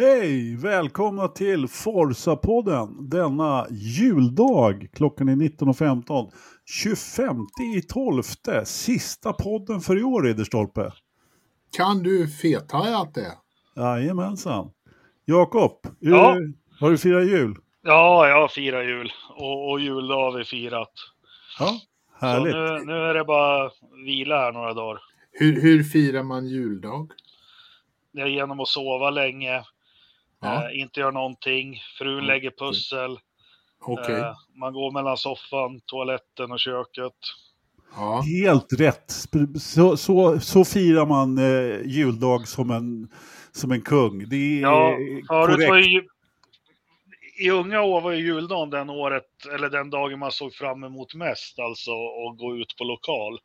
Hej! Välkomna till Forsa-podden denna juldag. Klockan är 19.15. 25 i 12. Sista podden för i år, Ridderstolpe. Kan du fethaja det? Jajamensan. Jakob, Ja. har du firat jul? Ja, jag har firat jul och, och juldag har vi firat. Ja, Så härligt. nu, nu är det bara vila här några dagar. Hur, hur firar man juldag? Det är genom att sova länge, Ja, eh, inte göra någonting, frun Mm, lägger pussel, okej. eh, man går mellan soffan, toaletten och köket. Ja. Helt rätt. Så, så, så firar man eh, juldag som en, som en kung. Det är Ja, förut korrekt. var ju, i unga år var ju juldagen den året, eller den dagen man såg fram emot mest, alltså att gå ut på lokal.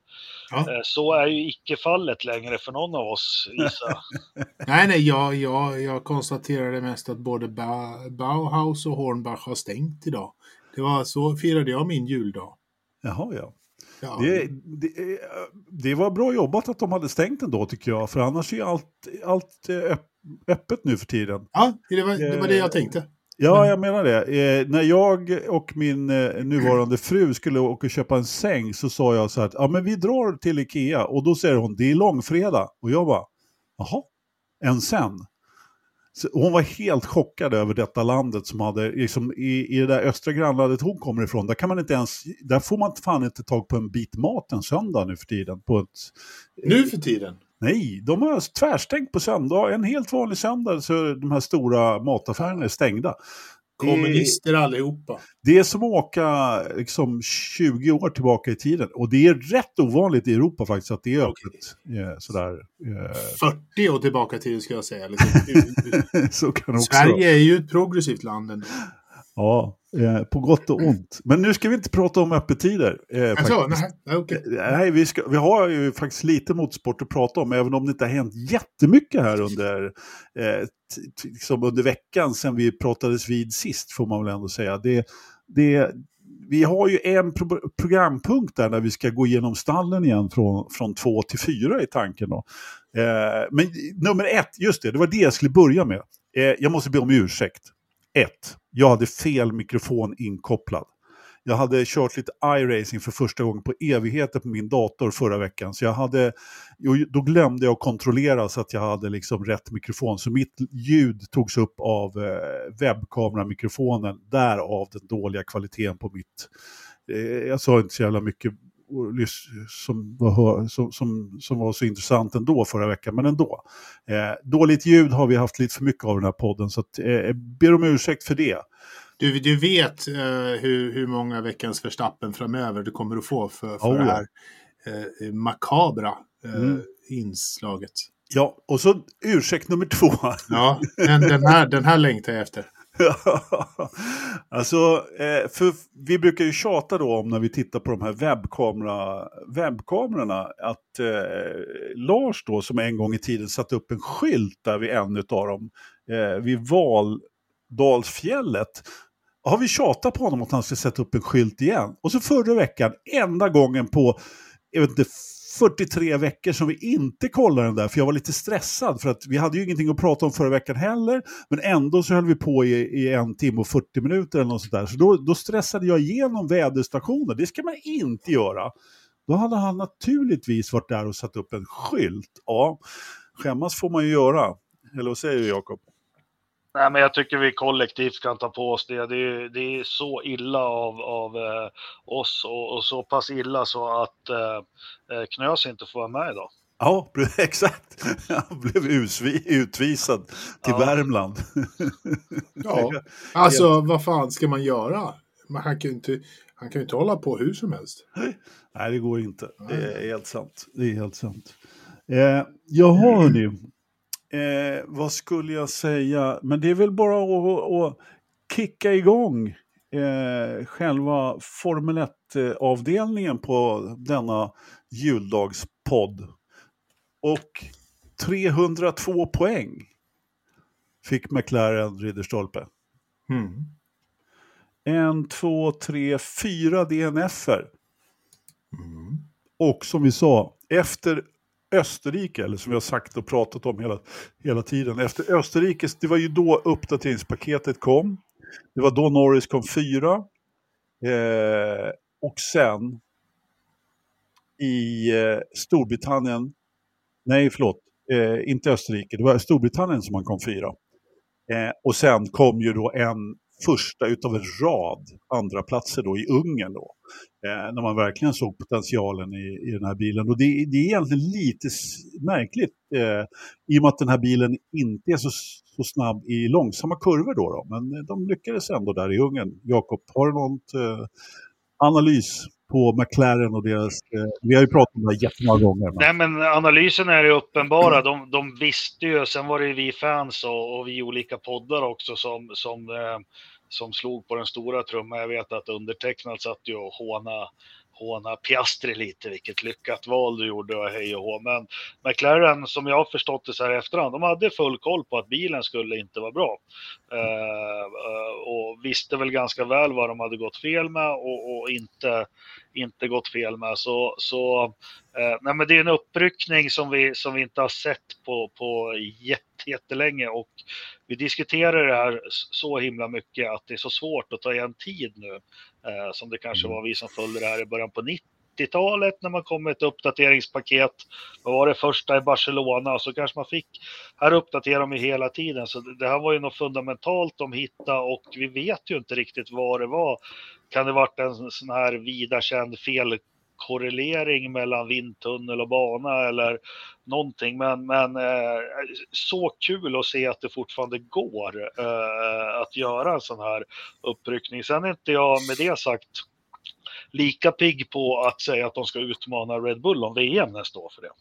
Ja. Eh, Så är ju icke fallet längre för någon av oss, gissar Nej, nej, jag, jag, jag konstaterade mest att både ba Bauhaus och Hornbach har stängt idag. Det var så firade jag min juldag. Jaha, ja. Ja, Det, det, eh, det var bra jobbat att de hade stängt ändå tycker jag, för annars är allt, allt eh, öpp, öppet nu för tiden. ja det, var, det var det jag tänkte. Ja, Men- jag menar det. Eh, när jag och min eh, nuvarande fru skulle åka och köpa en säng så sa jag så här, att, ja men vi drar till Ikea och då säger hon, det är långfredag. Och jag bara, jaha, än sen? Så hon var helt chockad över detta landet som hade, liksom, i, i det där östra grannlandet hon kommer ifrån, där kan man inte ens, där får man fan inte tag på en bit mat en söndag nu för tiden. På ett, Nu för tiden. Nej, de har tvärstängt på söndag. En helt vanlig söndag så är de här stora mataffärerna är stängda. Det Kommunister allihopa. Det är som att åka liksom, 20 år tillbaka i tiden. Och det är rätt ovanligt i Europa faktiskt att det är öppet. Eh, sådär. Eh, 40 år tillbaka till ska jag säga. Liksom. det Sverige är ju ett progressivt land ändå. Ja, eh, på gott och ont. Men nu ska vi inte prata om öppettider. Eh, Alltså, nej, nej, okej. Nej, vi, ska, vi har ju faktiskt lite motorsport att prata om, även om det inte har hänt jättemycket här under, eh, liksom under veckan sen vi pratades vid sist, får man väl ändå säga. Det, det, vi har ju en pro programpunkt där när vi ska gå igenom stallen igen från, från två till fyra i tanken. Då. Eh, men nummer ett, just det, det var det jag skulle börja med. Eh, jag måste be om ursäkt. Ett, jag hade fel mikrofon inkopplad. Jag hade kört lite iRacing för första gången på evigheter på min dator förra veckan. Så jag hade, då glömde jag att kontrollera så att jag hade liksom rätt mikrofon. Så mitt ljud togs upp av eh, webbkameramikrofonen, därav den dåliga kvaliteten på mitt. Eh, jag sa inte så jävla mycket som var, som, som, som var så intressant ändå förra veckan, men ändå. Eh, dåligt ljud har vi haft lite för mycket av den här podden, så att, eh, jag ber om ursäkt för det. Du, du vet eh, hur, hur många veckans förstappen framöver du kommer att få för, för Oh, det här eh, makabra eh, Mm. inslaget. Ja, och så ursäkt nummer två. Ja, den, den, här, den här längtar jag efter. alltså, eh, för vi brukar ju tjata då om när vi tittar på de här webbkamera, webbkamerorna att eh, Lars då som en gång i tiden satte upp en skylt där vid en utav dem, eh, vid Valdalsfjället, har vi tjatat på honom att han ska sätta upp en skylt igen. Och så förra veckan, enda gången på, jag vet inte, 43 veckor som vi inte kollade den där, för jag var lite stressad för att vi hade ju ingenting att prata om förra veckan heller, men ändå så höll vi på i, i en timme och 40 minuter eller något sånt där. Så då, då stressade jag igenom väderstationen, det ska man inte göra. Då hade han naturligtvis varit där och satt upp en skylt. Ja, skämmas får man ju göra. Eller vad säger du Jakob? Nej, men jag tycker vi kollektivt kan ta på oss det. Det är, det är så illa av, av eh, oss och, och så pass illa så att eh, eh, Knös inte får vara med idag. Ja, exakt. Han blev usvi- utvisad till Ja. Värmland. Ja, alltså vad fan ska man göra? Men han kan ju inte, han kan ju inte hålla på hur som helst. Nej, det går inte. Det är helt sant. Det är helt sant. Eh, jaha, hörni. Eh, vad skulle jag säga? Men det är väl bara att, att kicka igång eh, själva Formel 1-avdelningen på denna juldagspodd. Och 302 poäng fick McLaren Ridderstolpe. Mm. En, två, tre, fyra DNFer. Mm. Och som vi sa, efter Österrike, eller som vi har sagt och pratat om hela, hela tiden. Efter Österrike, det var ju då uppdateringspaketet kom. Det var då Norris kom fyra. Eh, och sen i eh, Storbritannien, nej förlåt, eh, inte Österrike, det var Storbritannien som han kom fyra. Eh, och sen kom ju då en första utav en rad andra platser då i Ungern då. Eh, när man verkligen såg potentialen i, i den här bilen. Och det, det är egentligen lite märkligt eh, i och med att den här bilen inte är så, så snabb i långsamma kurvor då, då. Men eh, de lyckades ändå där i Ungern. Jakob, har du någon eh, analys på McLaren och deras... Eh, vi har ju pratat om det jättemånga gånger. Men... Nej, men analysen är ju uppenbara. De, de visste ju, sen var det ju vi fans och, och vi olika poddar också som, som, eh, som slog på den stora trumman. Jag vet att undertecknad satt ju och håna håna Piastri lite, vilket lyckat val du gjorde och hej och hå. Men McLaren, som jag har förstått det så här i efterhand, de hade full koll på att bilen skulle inte vara bra. Eh, eh, och visste väl ganska väl vad de hade gått fel med och, och inte, inte gått fel med. Så, så eh, nej, men det är en uppryckning som vi, som vi inte har sett på, på jättelänge och vi diskuterar det här så himla mycket att det är så svårt att ta igen tid nu. Eh, som det kanske mm. var vi som följde det här i början på 90-talet när man kom med ett uppdateringspaket. Vad var det första i Barcelona? Så kanske man fick, här uppdaterar de ju hela tiden. Så det här var ju något fundamentalt de hittade och vi vet ju inte riktigt vad det var. Kan det varit en sån här vida känd fel korrelering mellan vindtunnel och bana eller någonting. Men, men eh, så kul att se att det fortfarande går eh, att göra en sån här uppryckning. Sen är inte jag med det sagt lika pigg på att säga att de ska utmana Red Bull om VM nästa år för det.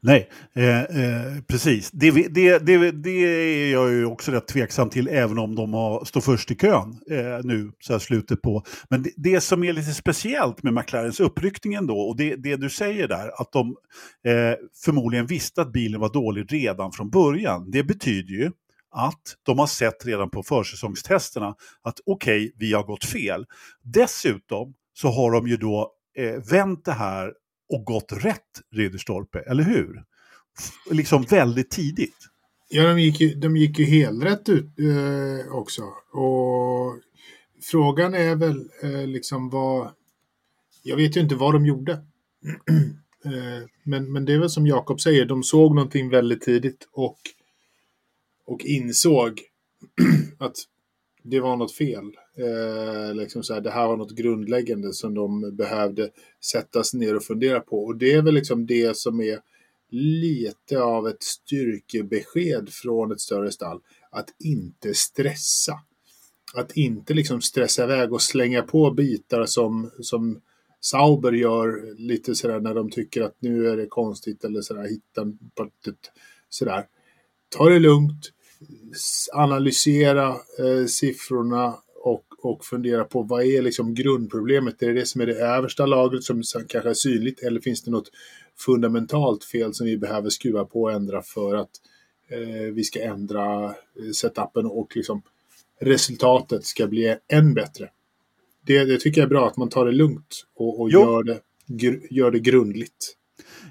Nej, eh, eh, precis. Det, det, det, det, är jag ju också rätt tveksam till, även om de har, står först i kön eh, nu, så här slutet på. Men det, det, som är lite speciellt med McLarens uppryckning ändå, och det, det du säger där, att de eh, förmodligen visste att bilen var dålig redan från början, det betyder ju att de har sett redan på försäsongstesterna att okej, okay, vi har gått fel. Dessutom så har de ju då eh, vänt det här och gått rätt Ridderstolpe, eller hur? Liksom väldigt tidigt. Ja, de gick ju, de gick ju helrätt ut eh, också. Och frågan är väl eh, liksom vad... Jag vet ju inte vad de gjorde. eh, men, men det är väl som Jakob säger, de såg någonting väldigt tidigt och, och insåg att det var något fel. Eh, liksom så här, det här var något grundläggande som de behövde sättas ner och fundera på. Och det är väl liksom det som är lite av ett styrkebesked från ett större stall. Att inte stressa. Att inte liksom stressa iväg och slänga på bitar som, som Sauber gör lite sådär när de tycker att nu är det konstigt eller sådär, hitta sådär. Ta det lugnt, analysera eh, siffrorna och, fundera på vad är liksom grundproblemet? Är det det som är det översta lagret som kanske är synligt eller finns det något fundamentalt fel som vi behöver skruva på och ändra för att eh, vi ska ändra eh, setupen och liksom resultatet ska bli än bättre? Det, det tycker jag är bra att man tar det lugnt och, och gör, det, gör det grundligt.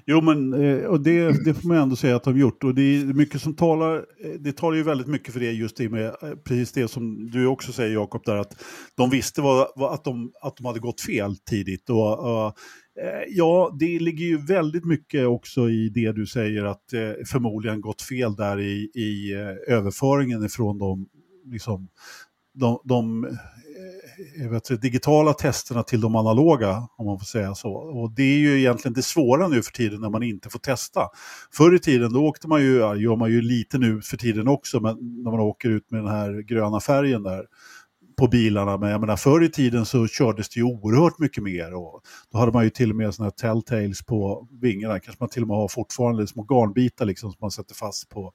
Jo, men eh, och det, det får man ändå säga att de gjort. Och det är mycket som talar, eh, det talar ju väldigt mycket för det just det med eh, precis det som du också säger Jakob, där att de visste vad, vad, att, de, att de hade gått fel tidigt. Och, och, ja, det ligger ju väldigt mycket också i det du säger att förmodligen gått fel där i, i överföringen ifrån de, liksom, de, de Eh, vet, digitala testerna till de analoga, om man får säga så. Och det är ju egentligen det svåra nu för tiden när man inte får testa. Förr i tiden då åkte man ju, ja, gör man ju lite nu för tiden också, men när man åker ut med den här gröna färgen där på bilarna. Men jag menar förr i tiden så kördes det ju oerhört mycket mer. Och då hade man ju till och med sådana här telltales på vingarna. Kanske man till och med har fortfarande små garnbitar liksom, som man sätter fast på,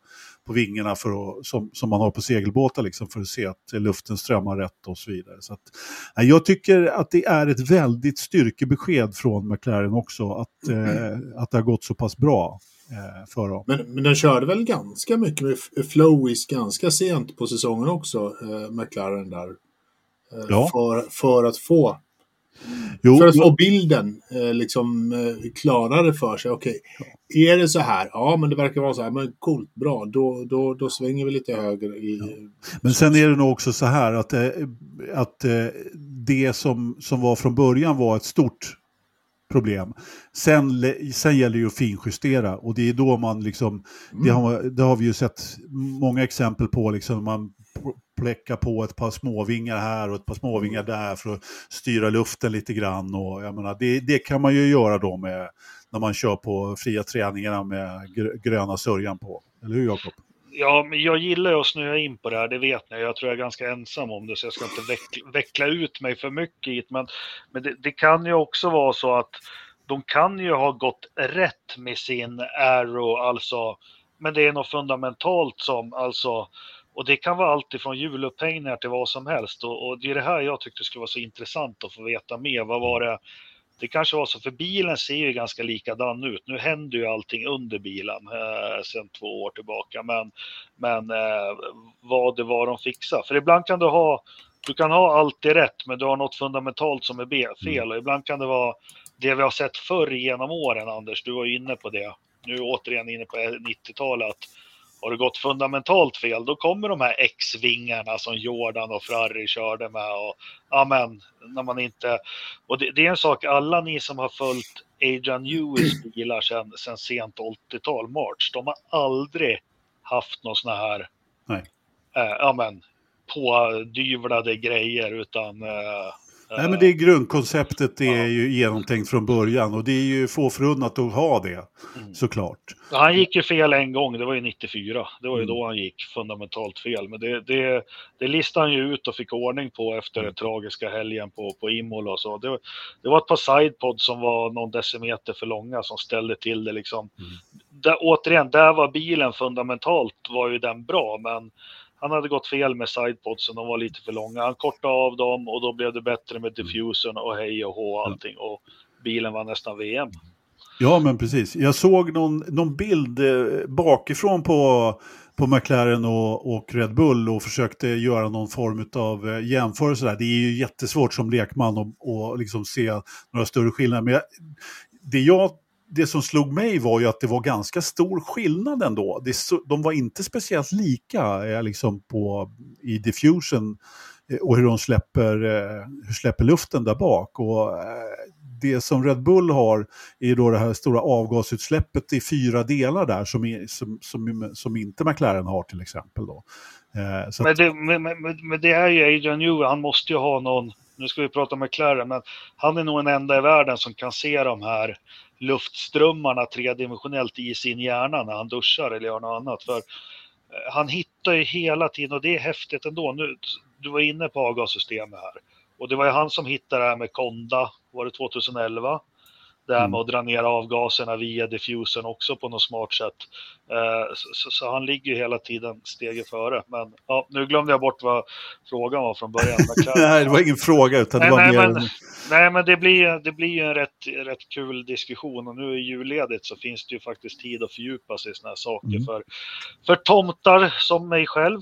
på vingarna för att, som, som man har på segelbåtar liksom, för att se att luften strömmar rätt och så vidare. Så att, jag tycker att det är ett väldigt styrkebesked från McLaren också att, eh, att det har gått så pass bra eh, för dem. Men, men den körde väl ganska mycket med Flowis ganska sent på säsongen också, eh, McLaren där. Ja. För, för att få Jo, för att få bilden eh, liksom eh, klarare för sig. Okej, okay. är det så här? Ja, men det verkar vara så här. Men coolt, bra. Då, då, då svänger vi lite höger. I, ja. Men sen är det nog också så här att, eh, att det som, som var från början var ett stort problem. Sen, sen gäller det ju att finjustera och det är då man liksom, mm. det, har, det har vi ju sett många exempel på, liksom man pläcka på ett par småvingar här och ett par småvingar mm. där för att styra luften lite grann. Och jag menar, det, det kan man ju göra då med, när man kör på fria träningarna med gröna sörjan på. Eller hur Jakob? Ja, men jag gillar att snöa in på det här, det vet ni. Jag tror jag är ganska ensam om det, så jag ska inte veckla, veckla ut mig för mycket i. Men, men det, det, kan ju också vara så att de kan ju ha gått rätt med sin arrow, alltså. Men det är något fundamentalt som, alltså, och det kan vara allt ifrån julupphängningar till vad som helst. Och, och, det är det här jag tyckte skulle vara så intressant att få veta mer. Vad var det? Det kanske var så, för bilen ser ju ganska likadan ut. Nu händer ju allting under bilen eh, sedan två år tillbaka. Men, men eh, vad det var de fixade. För ibland kan du ha, du kan ha allt det rätt, men du har något fundamentalt som är fel. Mm. Och ibland kan det vara det vi har sett förr genom åren, Anders. Du var ju inne på det. Nu återigen inne på 90-talet har det gått fundamentalt fel, då kommer de här X-vingarna som Jordan och Ferrari körde med. Och, amen, när man inte... Och det, det är en sak, alla ni som har följt Adrian Newis bilar sedan, sent 80-tal, March, de har aldrig haft någon sån här... Nej. Eh, amen, pådyvlade grejer, utan eh, Nej, men det är grundkonceptet det är ju genomtänkt från början och det är ju få förunnat att ha det, mm. såklart. Han gick ju fel en gång, det var ju 94. Det var ju mm. då han gick fundamentalt fel. Men det, det, det listade han ju ut och fick ordning på efter den tragiska helgen på, på Imola och så. Det, det var ett par sidepods som var någon decimeter för långa som ställde till det liksom. Mm. Där, återigen, där var bilen fundamentalt var ju den bra, men han hade gått fel med sidepodsen, de var lite för långa. Han kortade av dem och då blev det bättre med diffusern och hej och hå och allting. Och bilen var nästan VM. Ja, men precis. Jag såg någon, någon bild eh, bakifrån på, på McLaren och, och Red Bull och försökte göra någon form av eh, jämförelse där. Det är ju jättesvårt som lekman att liksom se några större skillnader. Men jag, det jag det som slog mig var ju att det var ganska stor skillnad ändå. Det, de var inte speciellt lika eh, liksom på, i diffusion eh, och hur de släpper, eh, hur släpper luften där bak. Och, det som Red Bull har är då det här stora avgasutsläppet i fyra delar där som, är, som, som, som inte McLaren har till exempel. Då. Eh, men, det, men, men, men, det är ju Adrian Newey, han måste ju ha någon, nu ska vi prata om McLaren, men han är nog den enda i världen som kan se de här luftströmmarna tredimensionellt i sin hjärna när han duschar eller gör något annat. För eh, han hittar ju hela tiden och det är häftigt ändå. Nu, du var inne på avgassystemet här och det var ju han som hittade det här med Konda, var det 2011? Det här med mm. att dra ner avgaserna via diffusen också på något smart sätt. Eh, så, så, han ligger ju hela tiden steget före. Men ja, nu glömde jag bort vad frågan var från början. nej, det var ingen fråga utan nej, det var nej, mer... Men, nej, men det blir, det blir en rätt, rätt kul diskussion och nu i julledigt så finns det ju faktiskt tid att fördjupa sig i sådana här saker. Mm. För, för tomtar som mig själv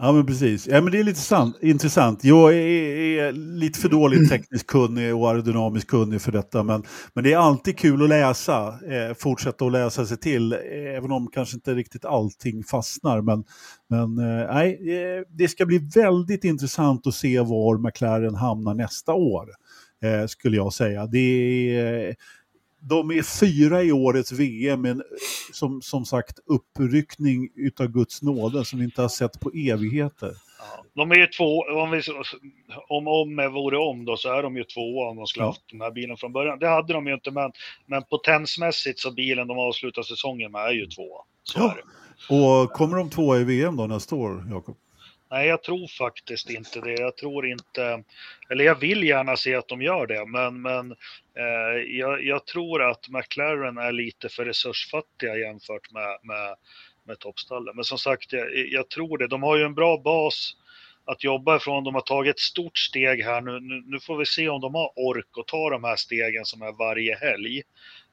Ja men precis. Ja, men det är lite sant, intressant. Jag är, är, lite för dåligt tekniskt kunnig och aerodynamiskt kunnig för detta. Men, men det är alltid kul att läsa, eh, fortsätta att läsa sig till. Även om kanske inte riktigt allting fastnar. Men, men eh, nej, eh, det ska bli väldigt intressant att se var McLaren hamnar nästa år. Eh, skulle jag säga. Det är de är fyra i årets VM, men som, som sagt uppryckning utav Guds nåde som vi inte har sett på evigheter. Ja, de är ju två, om, vi, om om vore om då, så är de ju tvåa om de skulle ja. haft den här bilen från början. Det hade de ju inte, men, men potensmässigt så bilen de avslutar säsongen med är ju tvåa. Så ja. Och kommer de tvåa i VM då nästa år, Jakob? Nej, jag tror faktiskt inte det. Jag tror inte, eller jag vill gärna se att de gör det, men, men eh, jag, jag, tror att McLaren är lite för resursfattiga jämfört med, med, med toppstallen. Men som sagt, jag, jag, tror det. De har ju en bra bas att jobba ifrån. De har tagit ett stort steg här nu. Nu, nu får vi se om de har ork att ta de här stegen som är varje helg.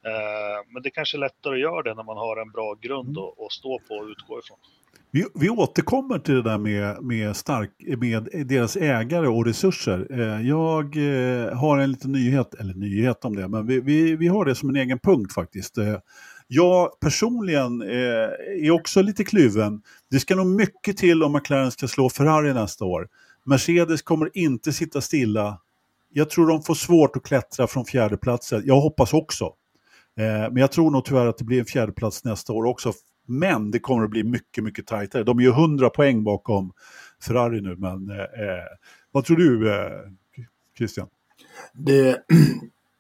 Eh, men det kanske är lättare att göra det när man har en bra grund mm. att, att stå på och utgå ifrån. Vi, vi återkommer till det där med, med, stark, med deras ägare och resurser. Eh, jag eh, har en liten nyhet, eller nyhet om det, men vi, vi, vi har det som en egen punkt faktiskt. Jag personligen är också lite kluven. Det ska nog mycket till om McLaren ska slå Ferrari nästa år. Mercedes kommer inte sitta stilla. Jag tror de får svårt att klättra från fjärdeplatsen. Jag hoppas också. Eh, men jag tror nog tyvärr att det blir en fjärdeplats nästa år också men det kommer att bli mycket, mycket tajtare. De är ju 100 poäng bakom Ferrari nu, men eh, eh, vad tror du eh, Christian? Det,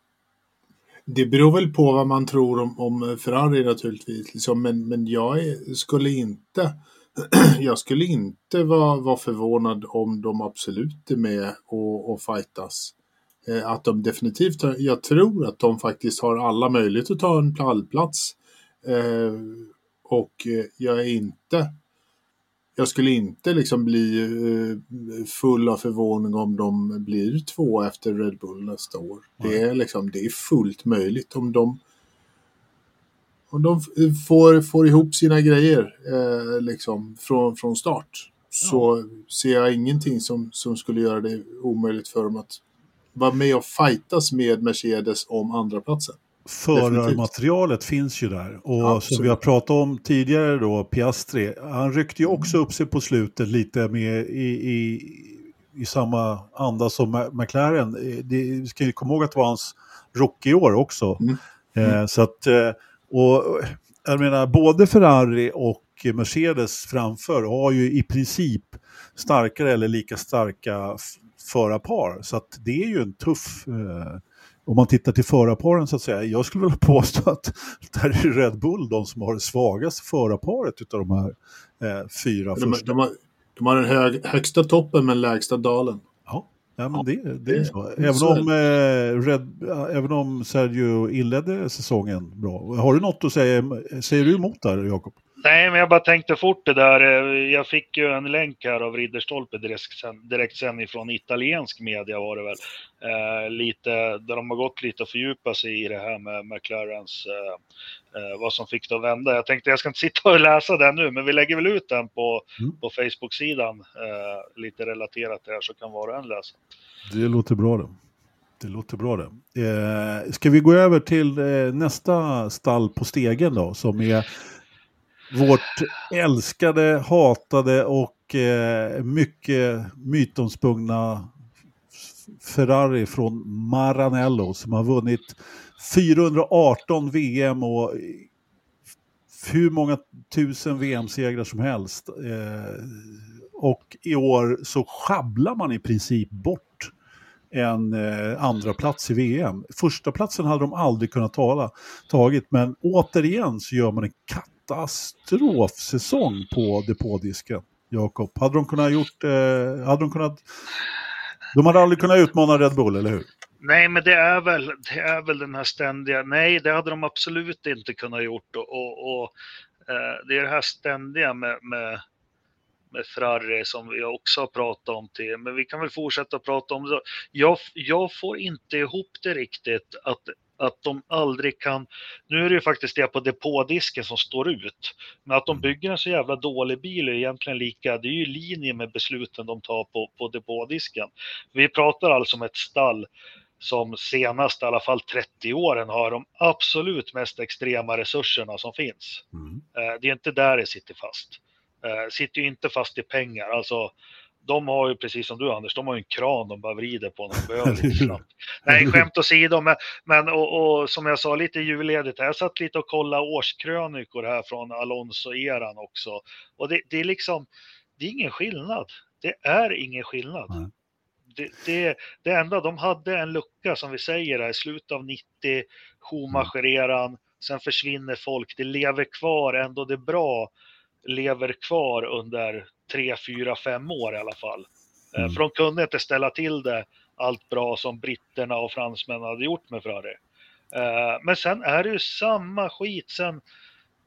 det beror väl på vad man tror om, om Ferrari naturligtvis, liksom, men, men jag skulle inte jag skulle inte vara, vara förvånad om de absolut är med och, och fightas. Eh, att de definitivt, jag tror att de faktiskt har alla möjligheter att ta en pallplats. Eh, och eh, jag är inte jag skulle inte liksom bli full av förvåning om de blir två efter Red Bull nästa år. Det är, liksom, det är fullt möjligt om de om de får, får ihop sina grejer liksom från, från start så ja. ser jag ingenting som, som skulle göra det omöjligt för dem att vara med och fightas med Mercedes om andra platsen. Förarmaterialet finns ju där. Och Absolut. som vi har pratat om tidigare då, Piastri, han ryckte ju också upp sig på slutet lite med i, i, i samma anda som McLaren. Det, vi ska ju komma ihåg att det var hans rookie-år också. Mm. Mm. Eh, så att, eh, och jag menar, både Ferrari och Mercedes framför har ju i princip starkare eller lika starka förarpar. Så att det är ju en tuff eh, om man tittar till förarparen så att säga, jag skulle vilja påstå att där är Red Bull de som har det svagaste förarparet utav de här eh, fyra de, första. De har, de har den hög, högsta toppen men lägsta dalen. Ja, ja men det, det är så. Även så om, eh, Red, även om Sergio inledde säsongen bra. Har du något att säga, säger du emot där Jakob? Nej, men jag bara tänkte fort det där. Eh, jag fick ju en länk här av Ridderstolpe direkt, direkt sen ifrån italiensk media var det väl. Eh, lite, där de har gått lite och fördjupat sig i det här med McLarens, eh, eh, vad som fick det att vända. Jag tänkte jag ska inte sitta och läsa den nu, men vi lägger väl ut den på, mm. på Facebook-sidan, eh, lite relaterat till det här, så kan var och en läsa. Det låter bra det. Det låter bra det. Eh, ska vi gå över till eh, nästa stall på stegen då, som är vårt älskade, hatade och eh, mycket mytomspunna Ferrari från Maranello som har vunnit 418 VM och hur många tusen VM-segrar som helst. Eh, och i år så schabblar man i princip bort en eh, andra plats i VM. Första platsen hade de aldrig kunnat tala, tagit, men återigen så gör man en katt katastrofsäsong på depådisken, Jakob. Hade de kunnat gjort, eh, hade de kunnat, de hade aldrig kunnat utmana Red Bull, eller hur? Nej, men det är väl, det är väl den här ständiga, nej, det hade de absolut inte kunnat gjort och, och, och eh, det är det här ständiga med, med med Ferrari som vi också har pratat om till, men vi kan väl fortsätta prata om det. Jag, jag får inte ihop det riktigt att att de aldrig kan, nu är det ju faktiskt det på depådisken som står ut, men att de mm. bygger en så jävla dålig bil är egentligen lika, det är ju i linje med besluten de tar på, på depådisken. Vi pratar alltså om ett stall som senast i alla fall 30 åren har de absolut mest extrema resurserna som finns. Mm. Eh, det är inte där det sitter fast. Eh, sitter ju inte fast i pengar, alltså de har ju precis som du Anders, de har ju en kran de bara vrider på när de behöver lite snabbt. Nej, skämt åsido, men, men och, och, som jag sa lite julledigt, jag satt lite och kollade årskrönikor här från Alonso-eran också. Och det, det, är liksom, det är ingen skillnad. Det är ingen skillnad. Mm. Det, det, det enda, de hade en lucka som vi säger här i slutet av 90, Schumacher-eran, sen försvinner folk, det lever kvar ändå, det bra lever kvar under tre, fyra, fem år i alla fall. Eh, mm. För de kunde inte ställa till det allt bra som britterna och fransmännen hade gjort med Ferrari. Eh, men sen är det ju samma skit sen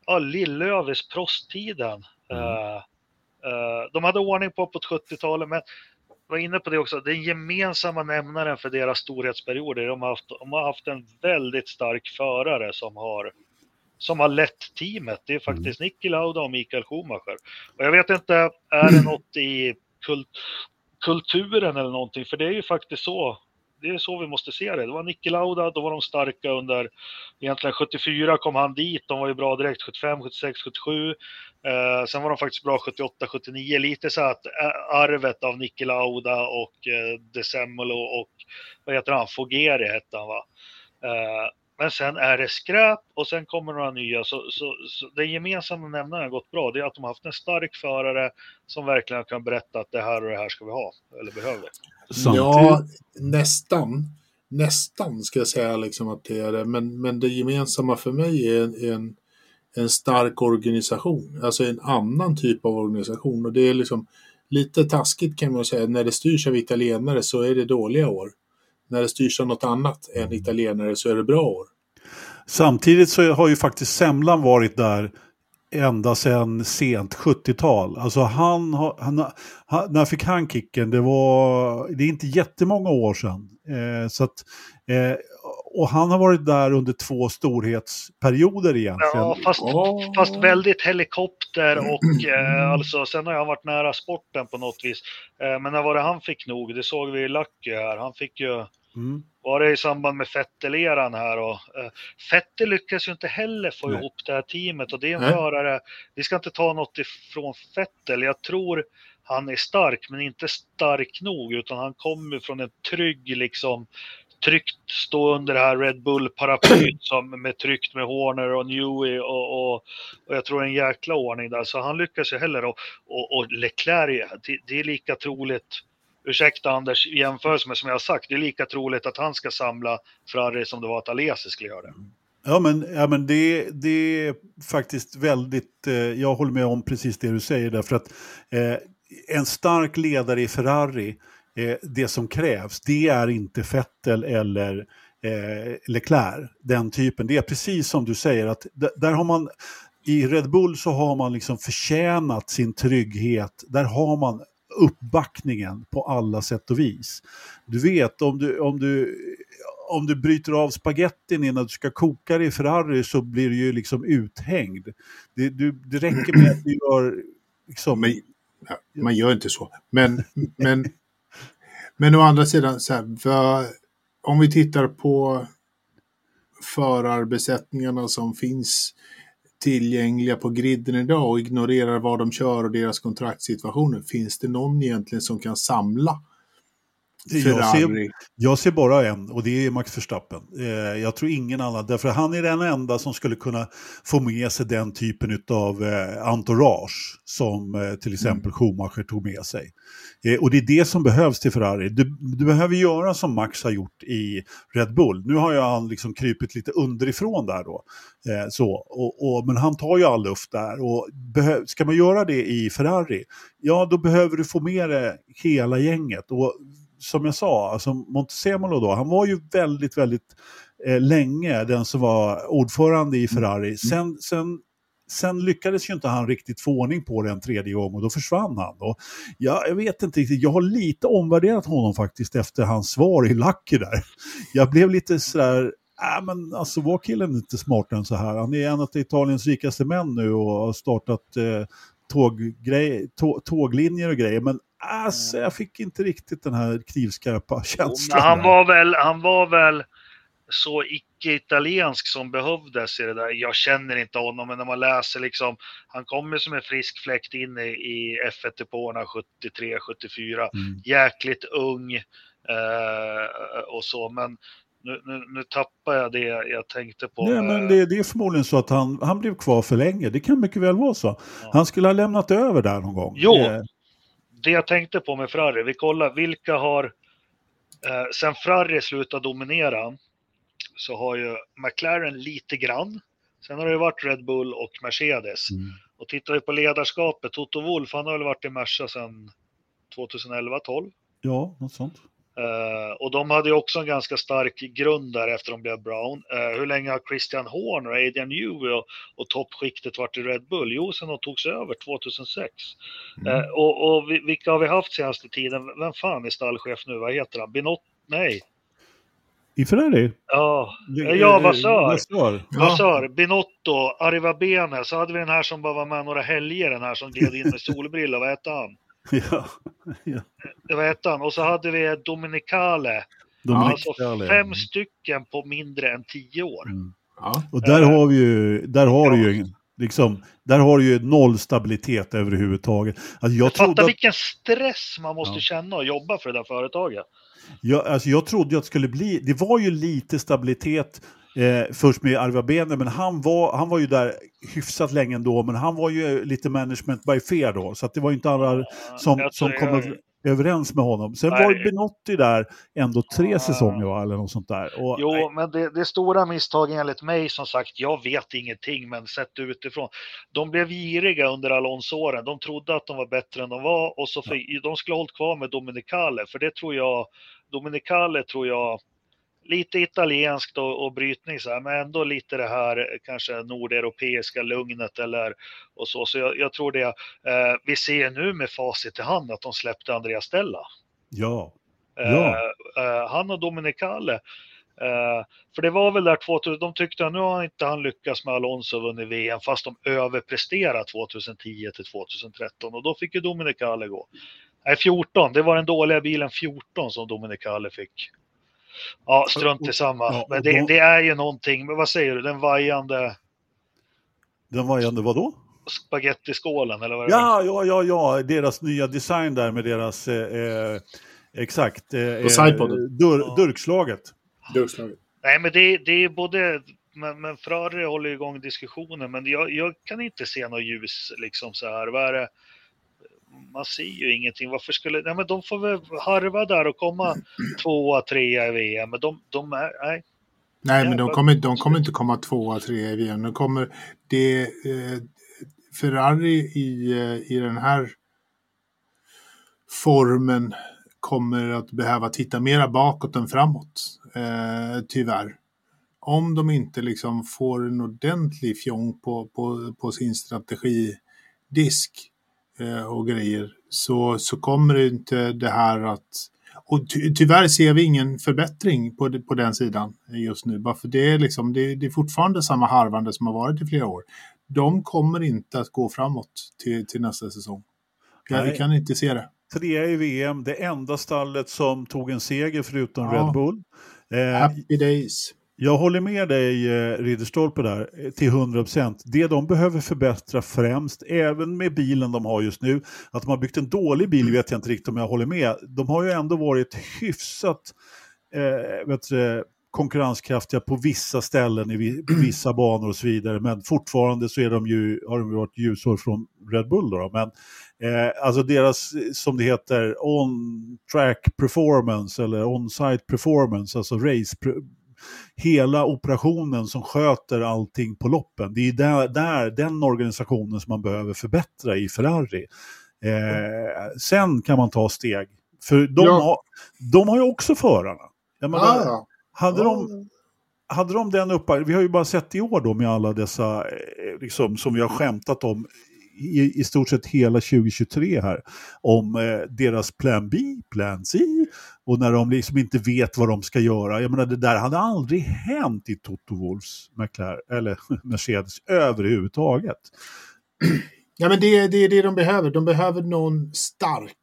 ja, Lillövis prosttiden. Mm. Eh, de hade ordning på på 70-talet, men var inne på det också, den gemensamma nämnaren för deras storhetsperioder, de har haft, de har haft en väldigt stark förare som har som har lett teamet. Det är faktiskt mm. Niki Lauda och Mikael Schumacher. Och jag vet inte, är det något i kult, kulturen eller någonting? För det är ju faktiskt så det är så vi måste se det. Det var Niki Lauda, då var de starka under, egentligen 74 kom han dit, de var ju bra direkt, 75, 76, 77. Eh, sen var de faktiskt bra 78, 79, lite så att eh, arvet av Niki Lauda och eh, Desemolo och vad heter han, Fogeri hette han va. Eh, men sen är det skräp och sen kommer några nya. Så, så, så den gemensamma nämnaren har gått bra. Det är att de har haft en stark förare som verkligen kan berätta att det här och det här ska vi ha, eller behöver. Ja, nästan. Nästan ska jag säga liksom att det är det. Men, men det gemensamma för mig är en, en, en stark organisation. Alltså en annan typ av organisation. Och det är liksom lite taskigt kan man säga. När det styrs av italienare så är det dåliga år. När det styrs av något annat än italienare så är det bra år. Samtidigt så har ju faktiskt Semlan varit där ända sedan sent 70-tal. Alltså han, han, han, när fick han kicken? Det var, det är inte jättemånga år sedan. Eh, så att, eh, och han har varit där under två storhetsperioder egentligen. Ja, fast, oh. fast väldigt helikopter och eh, alltså sen har jag varit nära sporten på något vis. Eh, men när var det han fick nog? Det såg vi i Lucky här. Han fick ju Mm. Var det i samband med Fettel-eran här och eh, Fettel lyckas ju inte heller få Nej. ihop det här teamet och det är en Nej. förare, vi ska inte ta något ifrån Fettel, jag tror han är stark men inte stark nog utan han kommer från en trygg liksom tryggt stå under det här Red Bull-paraplyt som med tryggt med Horner och Newey och, och, och, jag tror en jäkla ordning där. Så han lyckas ju heller och, och, och Leclerc, det, det är lika troligt ursäkta Anders, jämförelse med som jag har sagt, det är lika troligt att han ska samla Ferrari som det var att Alesi skulle göra det. Ja men, ja, men det, det är faktiskt väldigt, eh, jag håller med om precis det du säger därför att eh, en stark ledare i Ferrari, eh, det som krävs, det är inte Vettel eller eh, Leclerc, den typen. Det är precis som du säger att där har man i Red Bull så har man liksom förtjänat sin trygghet. Där har man uppbackningen på alla sätt och vis. Du vet, om du, om du, om du bryter av spagettin innan du ska koka det i Ferrari så blir du ju liksom uthängd. Det, du, det räcker med att du gör... Liksom... Men, man gör inte så. Men, men, men å andra sidan, så här, för, om vi tittar på förarbesättningarna som finns tillgängliga på griden idag och ignorerar vad de kör och deras kontraktssituationer. Finns det någon egentligen som kan samla jag ser, jag ser, bara en och det är Max Verstappen. Eh, jag tror ingen annan, därför han är den enda som skulle kunna få med sig den typen av eh, entourage som eh, till exempel mm. Schumacher tog med sig. Eh, och det är det som behövs till Ferrari. Du, du, behöver göra som Max har gjort i Red Bull. Nu har ju han liksom krypit lite underifrån där då. Eh, så, och, och, men han tar ju all luft där. Och ska man göra det i Ferrari, ja då behöver du få med det hela gänget. Och som jag sa, alltså Montezemolo då, han var ju väldigt, väldigt eh, länge den som var ordförande i Ferrari. Mm. Sen, sen, sen lyckades ju inte han riktigt få ordning på det en tredje gång och då försvann han. Och ja, jag vet inte riktigt, jag har lite omvärderat honom faktiskt efter hans svar i Lucky där. Jag blev lite sådär, äh, men alltså var killen inte smartare än så här? Han är en av Italiens rikaste män nu och har startat eh, tåggrej, tå, tåglinjer och grejer. Men alltså, jag fick inte riktigt den här knivskarpa känslan. han, var väl, han var väl så icke-italiensk som behövdes i det där. Jag känner inte honom, men när man läser liksom, han kommer som en frisk fläkt in i, i F1-depåerna 73, 74. Mm. Jäkligt ung eh, och så, men nu, nu, nu tappar jag det jag tänkte på. Nej, men det, det, är förmodligen så att han, han blev kvar för länge. Det kan mycket väl vara så. Ja. Han skulle ha lämnat över där någon gång. Jo, eh. Det jag tänkte på med Ferrari. Vi kollar vilka har, eh, sen Ferrari slutade dominera, så har ju McLaren lite grann. Sen har det varit Red Bull och Mercedes. Mm. Och tittar vi på ledarskapet, Toto Wolf, han har väl varit i Merca sedan 2011-12. Ja, något sånt. Uh, och de hade ju också en ganska stark grund där efter de blev Brown. Uh, hur länge har Christian Horner, Adrian Newey och, och toppskiktet varit i Red Bull? Jo, sen de togs över 2006. Mm. Uh, och, och vilka har vi haft senaste tiden? Vem fan är stallchef nu? Vad heter han? Binott? Nej. I Ferrari? Ja, ja Vassör. Vassör. Ja. Binotto, Arrivabene. Så hade vi den här som bara var med några helger, den här som gled in med solbrillor. Vad hette han? Ja. ja. Vad hette han? Och så hade vi Dominicale. De Alltså fem stycken på mindre än tio år. Mm. Ja. Och där har vi ju, där har Ja. du ju, liksom, där har du ju noll stabilitet överhuvudtaget. Alltså jag, trodde Fatta att, vilken stress man måste Ja. känna och jobba för det där företaget. jag, alltså jag trodde att det skulle bli, det var ju lite stabilitet eh, först med Arva Bene, men han var, han var ju där hyfsat länge ändå, men han var ju lite management by fear då, så det var ju inte alla som, som kom jag- över, överens med honom. Sen Nej. var ju Benotti där ändå tre Ja. säsonger va, eller något sånt där. Och, nej, Jo, men det, det stora misstaget enligt mig, som sagt, jag vet ingenting, men sett utifrån. De blev giriga under Alonso-åren. De trodde att de var bättre än de var och så för, de skulle ha hållit kvar med Dominicale, för det tror jag, Dominicale tror jag, lite italienskt och, och brytning så här, men ändå lite det här eh, kanske nordeuropeiska lugnet eller och så. Så jag, jag tror det. Eh, vi ser nu med facit i hand att de släppte Andreas Stella. ja. Eh, eh, han och Dominicale. Eh, för det var väl där 2000, de tyckte att nu har inte han lyckats med Alonso och vunnit VM fast de överpresterat 2010 till 2013 och då fick ju Dominicale gå. Nej, 14, det var den dåliga bilen 14 som Dominicale fick. Ja, strunt i samma. Ja, Men det, då- det är ju någonting, men vad säger du, den vajande Den ändå, vadå? spagettiskålen eller vad är det? Ja, ja, ja, ja, deras nya design där med deras, eh, eh, exakt, eh, På sidepodden. dur, Ja. durkslaget. Durkslaget. Nej, men det, det är både, men, men Ferrari håller igång diskussionen, men jag, jag kan inte se något ljus liksom så här. Vad är det? Man ser ju ingenting. Varför skulle, nej men de får väl harva där och komma tvåa, trea i VM, men de, de är, nej. Nej, men de kommer, de kommer inte komma tvåa, trea i VM. De kommer, det, eh, Ferrari i, eh, i den här formen kommer att behöva titta mera bakåt än framåt. Eh, tyvärr. Om de inte liksom får en ordentlig fjong på, på, på sin strategidisk och grejer så, så kommer det inte det här att och ty tyvärr ser vi ingen förbättring på, på den sidan just nu. Bara för det är, liksom, det, det är fortfarande samma harvande som har varit i flera år. De kommer inte att gå framåt till, till nästa säsong. Jag Nej. kan inte se det. Trea i VM, det enda stallet som tog en seger förutom Ja. Red Bull. Eh, Happy days. Jag håller med dig eh, Ridderstolpe där till 100%. Det de behöver förbättra främst, även med bilen de har just nu, att de har byggt en dålig bil vet jag inte riktigt om jag håller med. De har ju ändå varit hyfsat eh, vet du, konkurrenskraftiga på vissa ställen i vissa banor och så vidare. Men fortfarande så är de ju, har de varit ljusår från Red Bull. Då, då. Men eh, alltså deras, som det heter, on-track performance eller on-site performance, alltså race, hela operationen som sköter allting på loppen. Det är där, där den organisationen som man behöver förbättra i Ferrari. Eh, sen kan man ta steg. För de, Ja. har, de har ju också förarna. Jag menar, Ah, ja. hade, de, hade de den uppe, vi har ju bara sett i år då med alla dessa, eh, liksom, som vi har skämtat om i, i stort sett hela 2023 här, om eh, deras plan B, plan C, och när de liksom inte vet vad de ska göra. Jag menar det där hade aldrig hänt i Toto Wolffs McLaren, eller Mercedes överhuvudtaget. Ja, men det, det är det de behöver. De behöver någon stark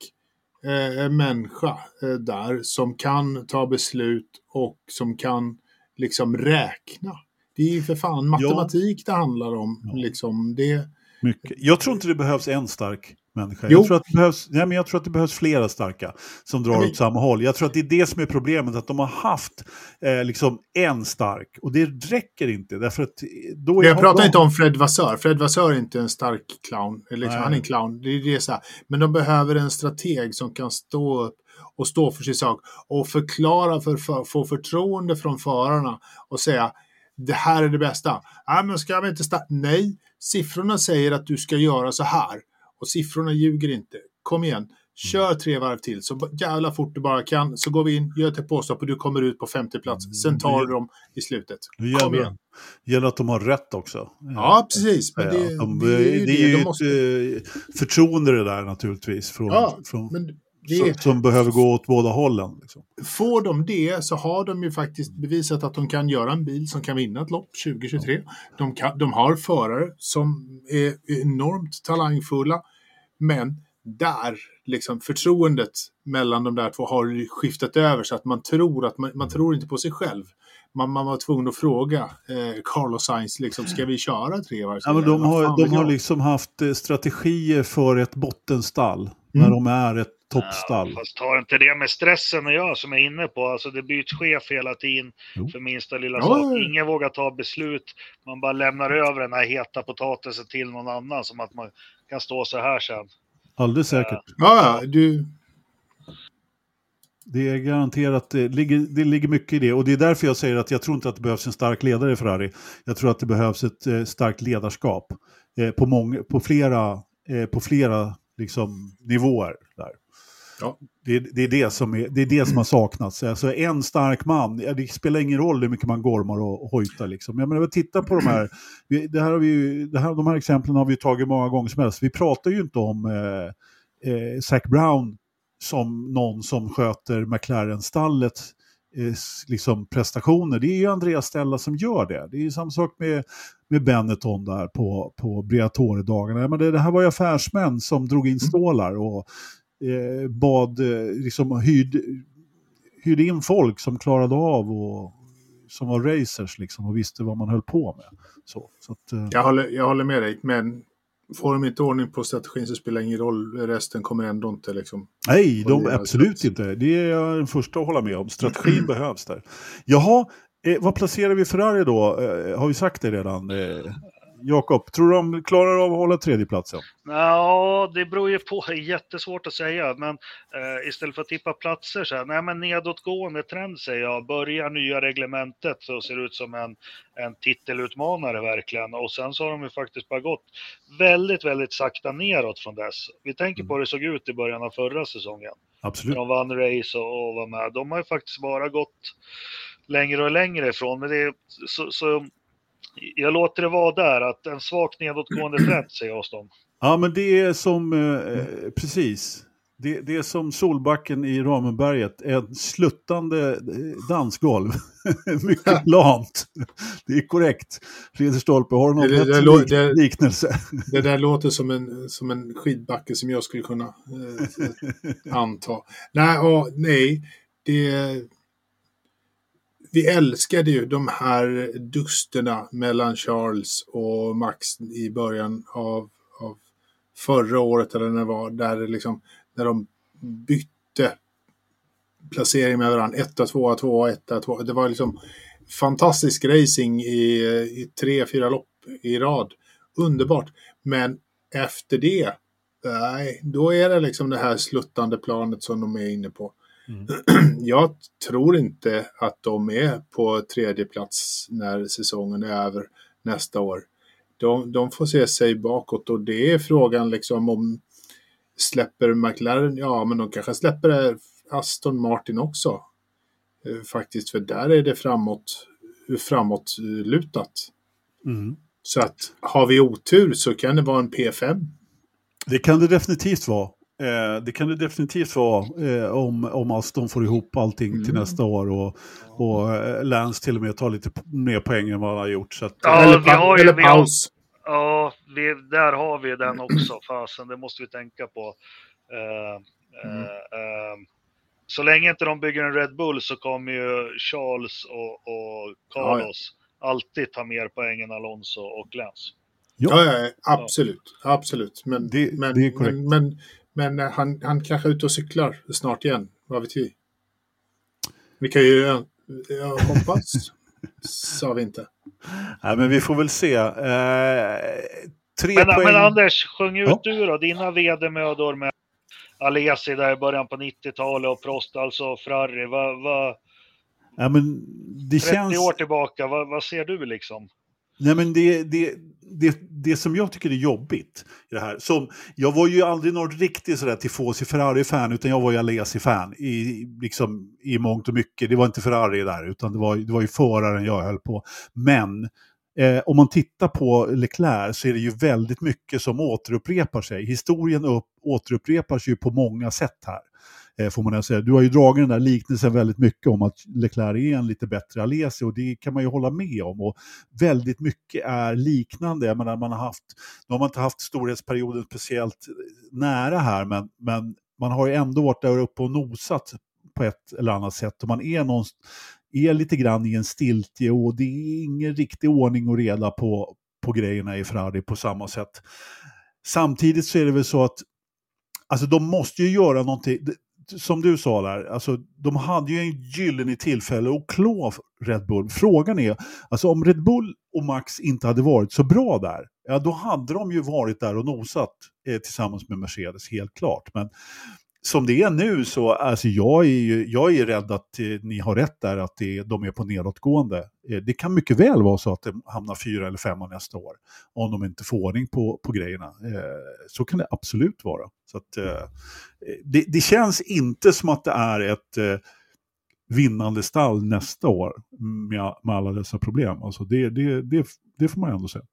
eh, människa eh, där som kan ta beslut och som kan liksom räkna. Det är ju för fan matematik det handlar om. Ja. Liksom. Det, Mycket. Jag tror inte det behövs en stark människa. Jo. Jag tror, att det behövs, nej, men jag tror att det behövs flera starka som drar Men- åt samma håll. Jag tror att det är det som är problemet, att de har haft eh, liksom en stark och det räcker inte. Därför att då är jag pratar de- inte om Fred Vassör. Fred Vassör är inte en stark clown. Eller Liksom, han är en clown. Det är det så här. Men de behöver en strateg som kan stå upp och stå för sin sak och förklara för, för få förtroende från förarna och säga det här är det bästa. Nej, men ska vi inte starta? Nej, siffrorna säger att du ska göra så här och siffrorna ljuger inte. Kom igen, kör tre varv till så jävla fort du bara kan så går vi in, gör ett påstopp och du kommer ut på femte plats. Sen tar du dem i slutet. Det Kom igen. gäller att de har rätt också. Ja, precis. Men Ja, det, de, det är ju det är ju de ett måste... eh, förtroende det där naturligtvis. Från, Ja, från, Men det, som behöver gå åt båda hållen. Liksom. får de det så har de ju faktiskt bevisat att de kan göra en bil som kan vinna ett lopp 2023. De, kan, de har förare som är enormt talangfulla. Men där, liksom förtroendet mellan de där två har skiftat över så att man tror att man, man tror inte på sig själv. Man, man var tvungen att fråga eh, Carlos Sainz, liksom, ska vi köra tre varv? Ja, men de har, de har liksom haft eh, strategier för ett bottenstall. Mm. När de är ett toppstall. Ja, fast har inte det med stressen att göra som jag är inne på. Alltså det byts chef hela tiden Jo. för minsta lilla Ja, sak. Ingen vågar ta beslut. Man bara lämnar över den här heta potatisen till någon annan som att man kan stå så här sen. Alldeles säkert. Ja, ja, du, Det är garanterat, det ligger, det ligger mycket i det. Och det är därför jag säger att jag tror inte att det behövs en stark ledare i Ferrari. Jag tror att det behövs ett eh, starkt ledarskap eh, på, många, på flera, eh, på flera liksom, nivåer. Där. Ja. Det, det, är det, som är, det är det som har saknats. Alltså en stark man, det spelar ingen roll hur mycket man gormar och, hojtar. Liksom. Jag menar, titta på de här, det här, har vi ju, det här, de här exemplen har vi tagit många gånger som helst. Vi pratar ju inte om eh, eh, Zac Brown som någon som sköter McLaren-stallet eh, liksom prestationer. Det är ju Andreas Stella som gör det. Det är ju samma sak med, med Benetton där på, på Briatore-dagarna. Men det, det här var ju affärsmän som drog in stålar och eh, bad, eh, liksom hyrde, hyrde in folk som klarade av och som var racers liksom och visste vad man höll på med. Så, så att, eh, jag, håller, jag håller med dig, men får de inte ordning på strategin så spelar det ingen roll. Resten kommer ändå inte liksom... Nej, de, absolut alltså- inte. Det är jag den första att hålla med om. Strategin behövs där. Jaha, eh, vad placerar vi Ferrari då? Eh, har vi sagt det redan? Eh, Jakob, tror du de klarar av att hålla tredjeplatsen? Ja, det beror ju på. Det är jättesvårt att säga. Men eh, istället för att tippa platser så här, nej men nedåtgående trend säger jag. Börjar nya reglementet så ser det ut som en, en titelutmanare verkligen. Och sen så har de ju faktiskt bara gått väldigt, väldigt sakta neråt från dess. Vi tänker på hur det såg ut i början av förra säsongen. Absolut. de vann race och, och var med. De har ju faktiskt bara gått längre och längre ifrån. Men det är, så, så jag låter det vara där, att en svagt nedåtgående trend säger jag hos dem. Ja, men det är som, eh, precis. Det, det är som Solbacken i Ramenberget, en sluttande eh, dansgolv. Mycket plant. Det är korrekt. Fredrik Stolpe, har du någon Det- det- det liknelse? Det där låter som en, som en skidbacke som jag skulle kunna eh, anta. Nej, ja, nej. Det, vi älskade ju de här dusterna mellan Charles och Max i början av, av förra året eller när det var, där det liksom, när de bytte placering med varandra. Etta, tvåa, tvåa, etta, tvåa. Det var liksom fantastisk racing i, i tre, fyra lopp i rad. Underbart. Men efter det, nej, då är det liksom det här sluttande planet som de är inne på. Mm. Jag tror inte att de är på tredje plats när säsongen är över nästa år. De, de får se sig bakåt och det är frågan liksom om släpper McLaren, ja men de kanske släpper Aston Martin också. Eh, Faktiskt, för där är det framåt, framåt eh, lutat. Mm. Så att har vi otur så kan det vara en P5. Det kan det definitivt vara. Eh, det kan det definitivt vara eh, om, om Aston får ihop allting till Mm. nästa år och, och eh, Lance till och med tar lite mer poäng än vad han har gjort. Så att, Ja, eller, vi har ju- eller vi har- paus. Ja, vi, där har vi den också. Fasen, det måste vi tänka på. Eh, Mm. eh, så länge inte de bygger en Red Bull så kommer ju Charles och, och Carlos alltid ta mer poäng än Alonso och Lance. Ja, ja, ja, absolut. Absolut. Men, Det- men, det är korrekt. men, men, men eh, han, han kanske är ute och cyklar snart igen. Vad vet vi? Vi kan ju ja, ja, hoppas. Sa vi inte. nej, men vi får väl se. Eh, tre Men, poäng. men Anders, sjung ut Ja. du då, dina vedermödor med Alesi där i början på 90-talet och Prost, alltså Ferrari. Vad, vad, ja, men det 30 känns... år tillbaka, vad, vad ser du liksom? Nej, men det, det, det, det som jag tycker är jobbigt i det här, som, jag var ju aldrig någon riktig sådär tifosi Ferrari-fan, utan jag var ju Alesi-fan i, liksom, i mångt och mycket. Det var inte Ferrari där, utan det var, det var ju föraren jag höll på. Men eh, om man tittar på Leclerc så är det ju väldigt mycket som återupprepar sig. Historien upp, återupprepas ju på många sätt här. Eh, får man säga. Du har ju dragit den där liknelsen väldigt mycket om att Leclerc är en lite bättre Alesi och det kan man ju hålla med om. Och väldigt mycket är liknande. Jag menar, man har haft, nu har man inte haft storhetsperioden speciellt nära här, men, men man har ju ändå varit där uppe och nosat på ett eller annat sätt. Och man är, någon, är lite grann i en stiltje och det är ingen riktig ordning och reda på, på grejerna i Ferrari på samma sätt. Samtidigt så är det väl så att Alltså de måste ju göra någonting som du sa där, alltså, de hade ju en gyllene tillfälle att klå Red Bull. Frågan är, alltså om Red Bull och Max inte hade varit så bra där, ja då hade de ju varit där och nosat eh, tillsammans med Mercedes, helt klart. Men som det är nu så, alltså jag är ju jag är rädd att eh, ni har rätt där, att det, de är på nedåtgående. Eh, det kan mycket väl vara så att det hamnar fyra eller femma nästa år, om de inte får ordning på, på grejerna. Eh, så kan det absolut vara. Så att, eh, det, det, känns inte som att det är ett eh, vinnande stall nästa år med, med alla dessa problem. Alltså det, det, det, det får man ändå säga.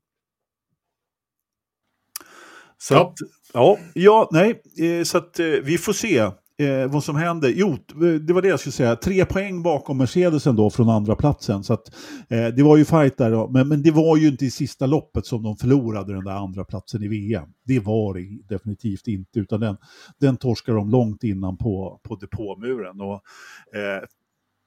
Så ja. Att, ja, ja, nej, eh, så att eh, vi får se eh, vad som händer. Jo, det var det jag skulle säga. Tre poäng bakom Mercedesen då från andra platsen. Så att, eh, det var ju fight där, då. Men, men det var ju inte i sista loppet som de förlorade den där andra platsen i VM. Det var det definitivt inte, utan den, den torskade de långt innan på, på depåmuren. Och, eh,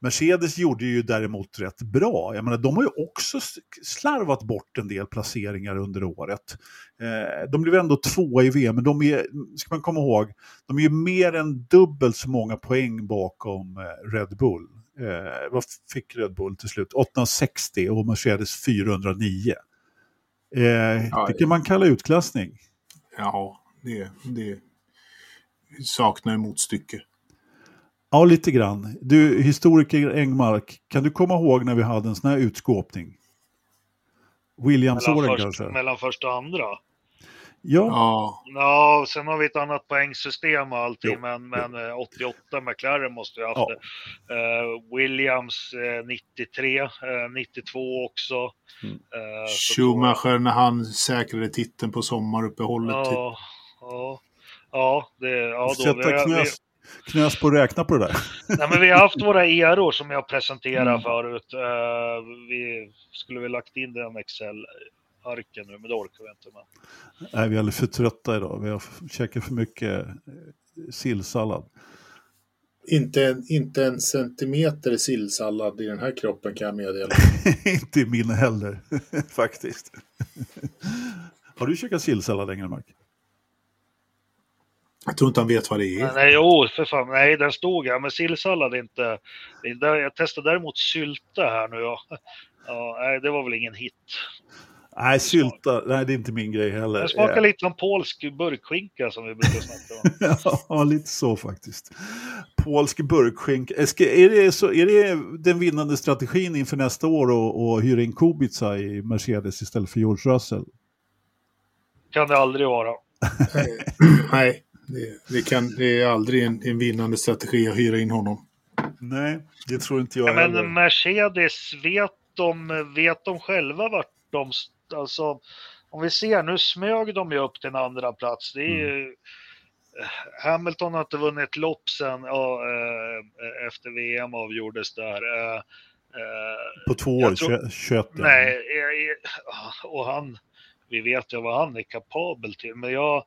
Mercedes gjorde ju däremot rätt bra. Jag menar, de har ju också slarvat bort en del placeringar under året. Eh, de blev ändå tvåa i VM, men de är, ska man komma ihåg, de är ju mer än dubbelt så många poäng bakom eh, Red Bull. Eh, vad fick Red Bull till slut? 860 och Mercedes 409. Eh, det kan man kalla utklassning. Ja, det, det saknar motstycke. Ja, lite grann. Du, historiker Engmark, kan du komma ihåg när vi hade en sån här utskåpning? Williamsåren kanske? Mellan första och andra? Ja. ja. Ja, sen har vi ett annat poängsystem och allting, jo. men, men 88 eh, McLaren måste vi ha haft ja. det. Uh, Williams uh, 93, uh, 92 också. Mm. Uh, Schumacher när han säkrade titeln på sommaruppehållet. Ja, typ. ja, ja, det, ja då, Sätta knös, knös på att räkna på det där. Nej, men vi har haft våra eror som jag presenterade mm. förut. Uh, vi skulle väl lagt in den Excel-arken nu, men det orkar vi inte med. Nej, vi är alldeles för trötta idag. Vi har käkat för mycket eh, sillsallad. Inte en, inte en centimeter sillsallad i den här kroppen kan jag meddela. inte i min heller, faktiskt. har du käkat sillsallad, Engelmark? Jag tror inte han vet vad det är. Nej, jo, för fan. Nej, den stod här. Men sillsallad inte... Jag testade däremot sylta här nu. Ja. Ja, nej, det var väl ingen hit. Nej, sylta, nej det är inte min grej heller. Det smakar lite som polsk burkskinka som vi brukar snacka om. ja, lite så faktiskt. Polsk burkskinka. Är det, så, är det den vinnande strategin inför nästa år att hyra in Kubica i Mercedes istället för George Russell? Kan det aldrig vara. nej. Det, det, kan, det är aldrig en, en, vinnande strategi att hyra in honom. Nej, det tror inte jag ja, heller. Men Mercedes, vet de, vet de själva vart de... Alltså, om vi ser, nu smög de ju upp till en andra plats. Det är ju, mm. Hamilton har inte vunnit ett lopp sen ja, äh, efter VM avgjordes där. Äh, På två år, tror, 21. Nej, och han, vi vet ju vad han är kapabel till, men jag,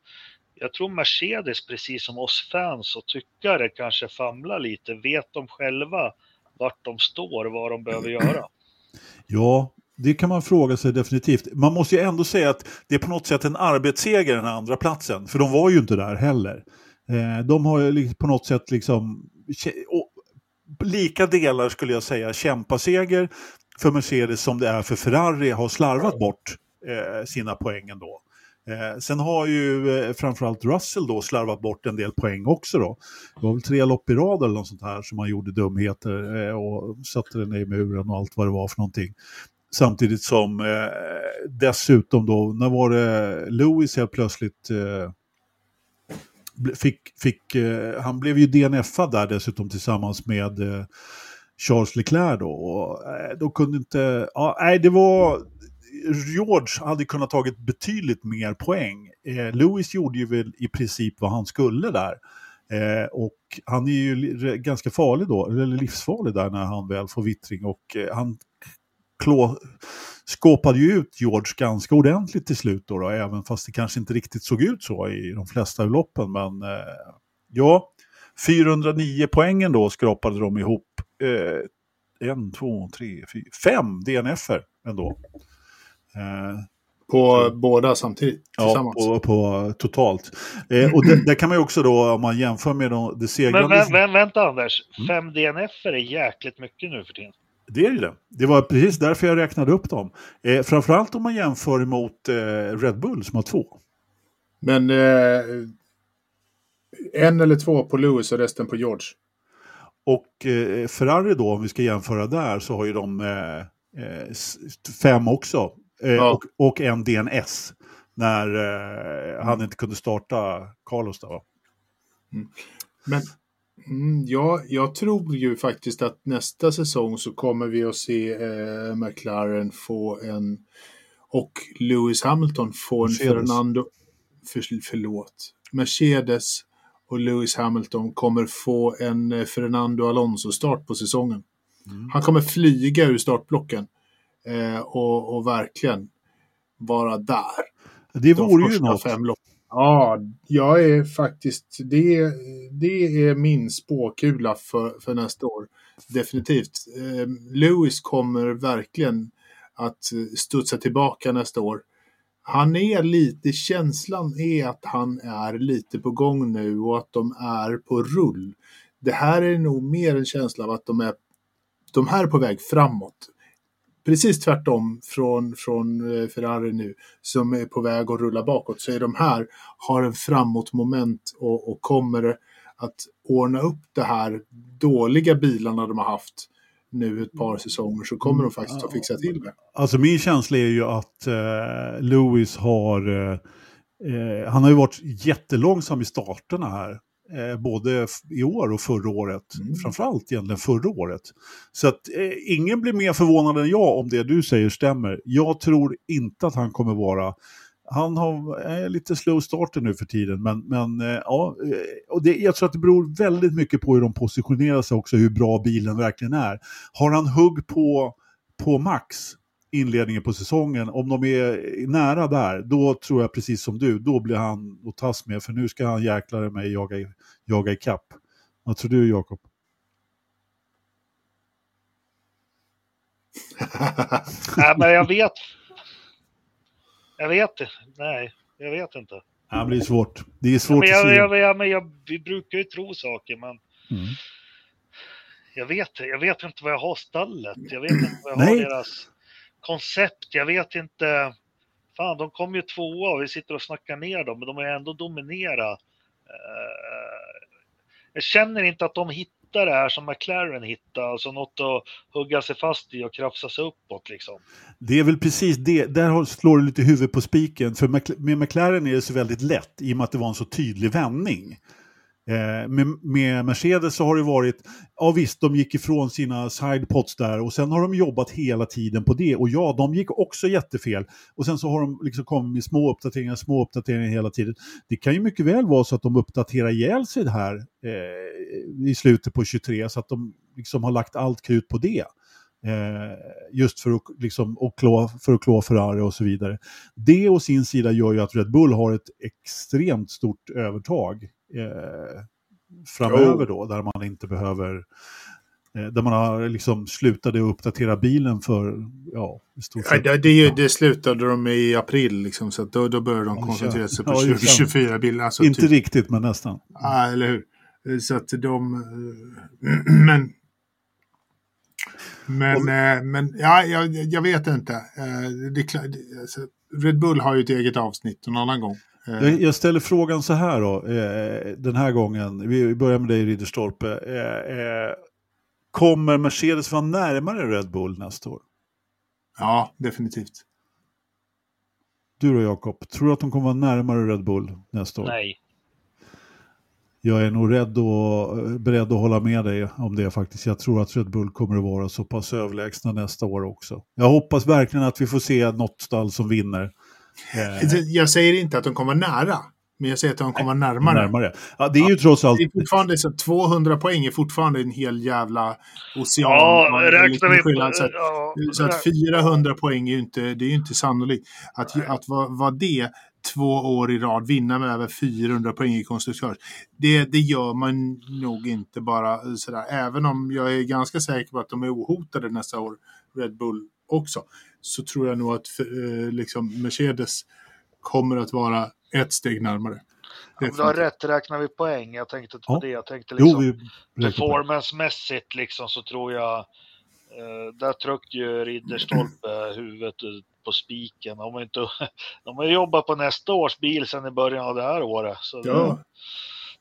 jag tror Mercedes, precis som oss fans och tyckare, kanske famlar lite. Vet de själva vart de står, vad de behöver göra? Ja, det kan man fråga sig definitivt. Man måste ju ändå säga att det är på något sätt en arbetsseger den andra platsen, för de var ju inte där heller. Eh, de har ju på något sätt liksom, lika delar skulle jag säga, kämpaseger för Mercedes som det är för Ferrari har slarvat bort eh, sina poäng ändå. Eh, sen har ju eh, framförallt Russell då slarvat bort en del poäng också då. Det var väl tre lopp i rad eller något sånt här som han gjorde dumheter eh, och satte den i muren och allt vad det var för någonting. Samtidigt som eh, dessutom då, när var det Lewis helt plötsligt eh, fick, fick eh, han blev ju DNFad där dessutom tillsammans med eh, Charles Leclerc då. Och, eh, då kunde inte, ja, nej det var, George hade kunnat tagit betydligt mer poäng. Eh, Lewis gjorde ju väl i princip vad han skulle där. Eh, och han är ju ganska farlig då, eller livsfarlig där när han väl får vittring. Och eh, han klå, skåpade ju ut George ganska ordentligt till slut då, då, även fast det kanske inte riktigt såg ut så i de flesta loppen. Men eh, ja, 409 poängen då skrapade de ihop. Eh, en, två, tre, fyra, fem DNF-er ändå. Eh, på så, båda samtidigt? Ja, på, på, totalt. Eh, och det, där kan man ju också då, om man jämför med de, det segrande... Men, men, vänta Anders, mm. fem DNF-er är jäkligt mycket nu för tiden. Det är ju det. Det var precis därför jag räknade upp dem. Eh, framförallt om man jämför mot eh, Red Bull som har två. Men eh, en eller två på Lewis och resten på George. Och eh, Ferrari då, om vi ska jämföra där, så har ju de eh, eh, fem också. Ja. Och, och, en DNS. När mm. han inte kunde starta Carlos. Då. Mm. Men mm, ja, jag tror ju faktiskt att nästa säsong så kommer vi att se eh, McLaren få en och Lewis Hamilton få en Mercedes. Fernando, för, förlåt, Mercedes och Lewis Hamilton kommer få en eh, Fernando Alonso-start på säsongen. Mm. Han kommer flyga ur startblocken eh, och, och, verkligen vara där. Det vore ju något. Fem lopp. Ja, jag är faktiskt, det, det är min spåkula för, för nästa år. Definitivt. Eh, Lewis kommer verkligen att studsa tillbaka nästa år han är lite, känslan är att han är lite på gång nu och att de är på rull. Det här är nog mer en känsla av att de är, de här är på väg framåt. Precis tvärtom från, från eh, Ferrari nu som är på väg att rulla bakåt så är de här, har en framåtmoment och, och kommer att ordna upp det här dåliga bilarna de har haft nu ett par säsonger så kommer de faktiskt att fixa till det. Alltså min känsla är ju att eh, Lewis har, eh, eh han har ju varit jättelångsam i starterna här. Eh, både i år och förra året. Mm. Framförallt egentligen förra året. Så att eh, ingen blir mer förvånad än jag om det du säger stämmer. Jag tror inte att han kommer vara han har är lite slow starter nu för tiden, men, men eh, ja, eh, och det, jag tror att det beror väldigt mycket på hur de positionerar sig också, hur bra bilen verkligen är. Har han hugg på, på max inledningen på säsongen, om de är nära där, då tror jag precis som du, då blir han att tas med, för nu ska han jäklar mig jaga, jaga ikapp. Vad tror du Jakob? Nej, men jag vet jag vet inte. Nej, jag vet inte. Det blir svårt. Det är svårt ja, men jag, att se. Jag, jag, men jag, vi brukar ju tro saker, men mm. jag, vet, jag vet inte vad jag har stallet. Jag vet inte vad jag Nej. har deras koncept. Jag vet inte. Fan, de kom ju tvåa och vi sitter och snackar ner dem, men de är ändå dominerat. Eh, jag känner inte att de hittar det här som McLaren hittade, alltså något att hugga sig fast i och krafsa sig uppåt liksom. Det är väl precis det, där slår du lite huvudet på spiken, för med McLaren är det så väldigt lätt i och med att det var en så tydlig vändning. Eh, med, med, Mercedes så har det varit, ja visst, de gick ifrån sina sidepots där och sen har de jobbat hela tiden på det. Och ja, de gick också jättefel. Och sen så har de liksom kommit med små uppdateringar, små uppdateringar hela tiden. Det kan ju mycket väl vara så att de uppdaterar ihjäl sig det här eh, i slutet på 23, så att de liksom har lagt allt krut på det. Eh, just för att, liksom, och klå, för att klå Ferrari och så vidare. Det å sin sida gör ju att Red Bull har ett extremt stort övertag eh, framöver då, där man inte behöver eh, där man har liksom slutade uppdatera bilen för, ja, i stort sett. Ja, det, det, det slutade de med i april, liksom, så då, då började de koncentrera sig på ja, 2024 bilar. Alltså, inte typ. riktigt, men nästan. Ja, eller hur. Så att de... Eh, men men, och, eh, men ja, jag, jag vet inte. Eh, det, alltså, Red Bull har ju ett eget avsnitt en annan gång. Eh, jag, jag ställer frågan så här då, den här gången. Vi börjar med dig Ridderstolpe. Kommer Mercedes vara närmare Red Bull nästa år? Ja, definitivt. Du då Jakob, tror du att de kommer vara närmare Red Bull nästa år? Nej. jag är nog rädd och, beredd att hålla med dig om det faktiskt. Jag tror att Red Bull kommer att vara så pass överlägsna nästa år också. Jag hoppas verkligen att vi får se något stall som vinner. Eh. Jag säger inte att de kommer nära. Men jag säger att de kommer närmare. närmare. Ja, det är ju trots allt... Det är fortfarande så 200 poäng är fortfarande en hel jävla ocean. Ja, räknar vi på... Så, att, ja, så att 400 poäng är ju inte, det är ju inte sannolikt. Att, att vara var det två år i rad, vinna med över 400 poäng i konstruktörs. Det, det gör man nog inte bara sådär. Även om jag är ganska säker på att de är ohotade nästa år, Red Bull också, så tror jag nog att eh, liksom Mercedes kommer att vara ett steg närmare. Ja, du har rätt, räknar vi poäng? Jag tänkte inte på ja. det. Jag tänkte liksom performancemässigt liksom så tror jag eh, där tryckte ju Ridderstolpe huvudet på spiken. De har, inte, de har jobbat på nästa års bil sedan i början av det här året. Så ja.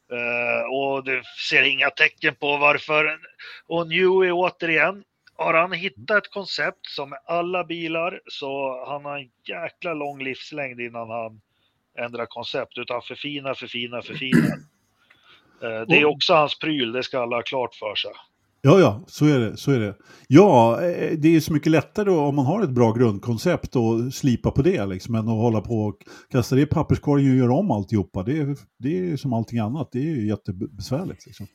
det, eh, och det ser inga tecken på varför. Och Newey återigen, har han hittat ett koncept som med alla bilar så han har en jäkla lång livslängd innan han ändra koncept, utan förfina, förfina, förfina. Det är också hans pryl, det ska alla ha klart för sig. Ja, ja, så är det. Så är det. Ja, eh, det är så mycket lättare om man har ett bra grundkoncept och slipa på det, liksom, än att hålla på och kasta det i papperskorgen och göra om alltihopa. Det är, det är som allting annat, det är ju jättebesvärligt. Liksom.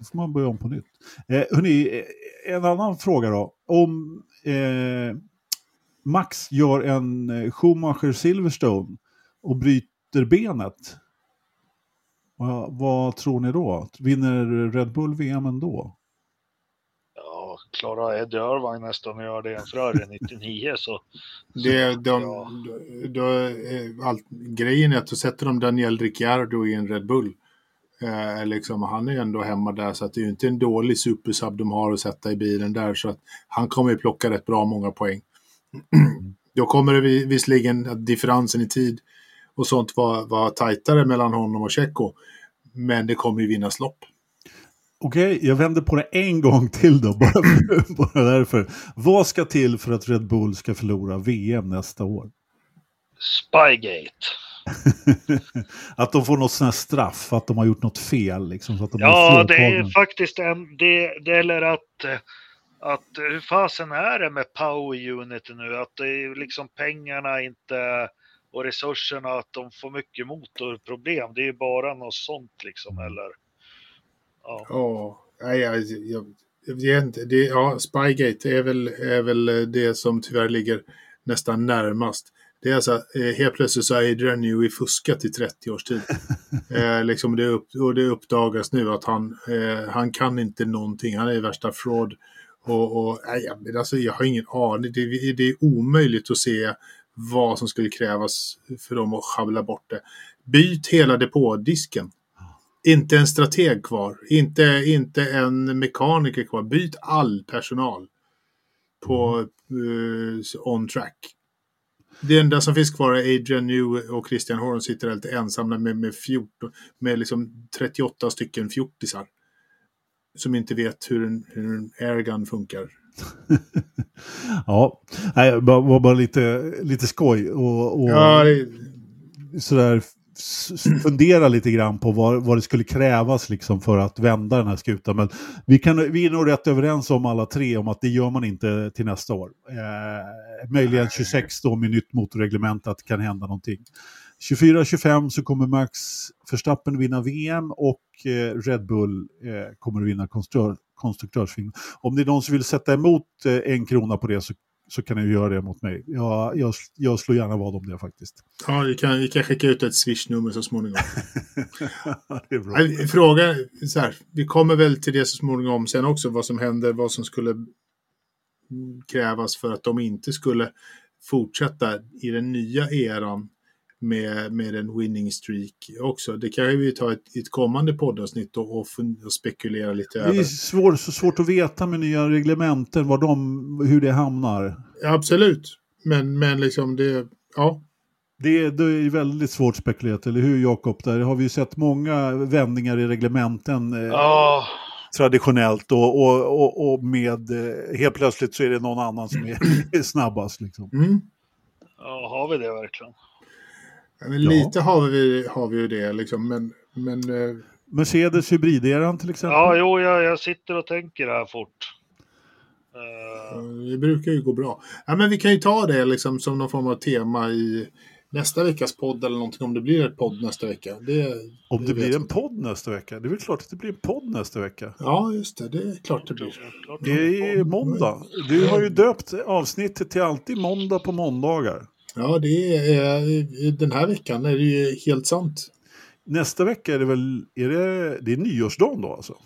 Då får man börja om på nytt. Eh, hörni, eh, en annan fråga då. Om eh, Max gör en Schumacher Silverstone, och bryter benet, vad, vad tror ni då? Vinner Red Bull VM ändå? Ja, klarar Eddie Irvine nästan att göra det en Ferrari 99 så... Det, de, ja. då, eh, allt, grejen är att då sätter de Daniel Ricciardo i en Red Bull. Eh, liksom, han är ändå hemma där så att det är ju inte en dålig supersub de har att sätta i bilen där så att han kommer ju plocka rätt bra många poäng. då kommer det visserligen att differensen i tid och sånt var, var tajtare mellan honom och Tjecko. Men det kommer ju vinnas lopp. Okej, okay, jag vänder på det en gång till då, bara, bara därför. Vad ska till för att Red Bull ska förlora VM nästa år? Spygate. att de får något sånt här straff, att de har gjort något fel. Liksom, så att de ja, det är faktiskt en, det, det gäller att, att hur fasen är det med Power Unity nu? Att det är liksom pengarna inte och resurserna att de får mycket motorproblem. Det är bara något sånt liksom mm. eller? Ja, ja nej, jag, jag, jag, inte. Det, ja, Spygate är väl, är väl det som tyvärr ligger nästan närmast. Det är alltså, eh, helt plötsligt så har Adrian Newey fuskat i 30 års tid. eh, liksom det upp, och det uppdagas nu att han, eh, han kan inte någonting. Han är värsta fraud. Och, och nej, alltså, jag har ingen aning. Det, det är omöjligt att se vad som skulle krävas för dem att schabbla bort det. Byt hela depådisken. Inte en strateg kvar, inte, inte en mekaniker kvar. Byt all personal på uh, on track. Det enda som finns kvar är Adrian New och Christian Horn sitter helt ensamma med, med, 14, med liksom 38 stycken fjortisar. Som inte vet hur en, hur en airgun funkar. ja, det var bara lite, lite skoj. Och, och ja, det... sådär fundera lite grann på vad, vad det skulle krävas liksom för att vända den här skutan. Men vi, kan, vi är nog rätt överens om alla tre om att det gör man inte till nästa år. Eh, möjligen 26 då med nytt motorreglement att det kan hända någonting. 24-25 så kommer Max Verstappen vinna VM och eh, Red Bull eh, kommer att vinna konstruktör, konstruktörsfilm. Om det är någon som vill sätta emot eh, en krona på det så, så kan ni göra det mot mig. Jag, jag, jag slår gärna vad om det faktiskt. Ja, vi kan, vi kan skicka ut ett swishnummer så småningom. det är bra. Fråga, så här, vi kommer väl till det så småningom sen också, vad som händer, vad som skulle krävas för att de inte skulle fortsätta i den nya eran med, med en winning streak också. Det kan vi ta ett, ett kommande poddavsnitt och, och, och spekulera lite över. Det är svår, så svårt att veta med nya reglementen var de, hur det hamnar. Ja, absolut, men, men liksom det, ja. Det, det är väldigt svårt spekulerat, eller hur Jakob? Där har vi sett många vändningar i reglementen. Oh. Traditionellt och, och, och, och, med eh, helt plötsligt så är det någon annan som är snabbast. Liksom. Mm. Ja, har vi det verkligen? Men lite har vi, har vi ju det, liksom, men, men eh, Mercedes hybrideran till exempel? Ja, jo, jag, jag sitter och tänker här fort. Uh, Det brukar ju gå bra. Ja, men vi kan ju ta det liksom som någon form av tema i nästa veckas podd eller någonting om det blir ett podd nästa vecka. Det, Om det blir en inte. podd nästa vecka? Det är väl klart att det blir en podd nästa vecka? Ja, just det. Det är klart det blir. Det är måndag. Du har ju döpt avsnittet till alltid måndag på måndagar. Ja, det är, den här veckan är det ju helt sant. Nästa vecka är det väl, är det, det är nyårsdagen då alltså?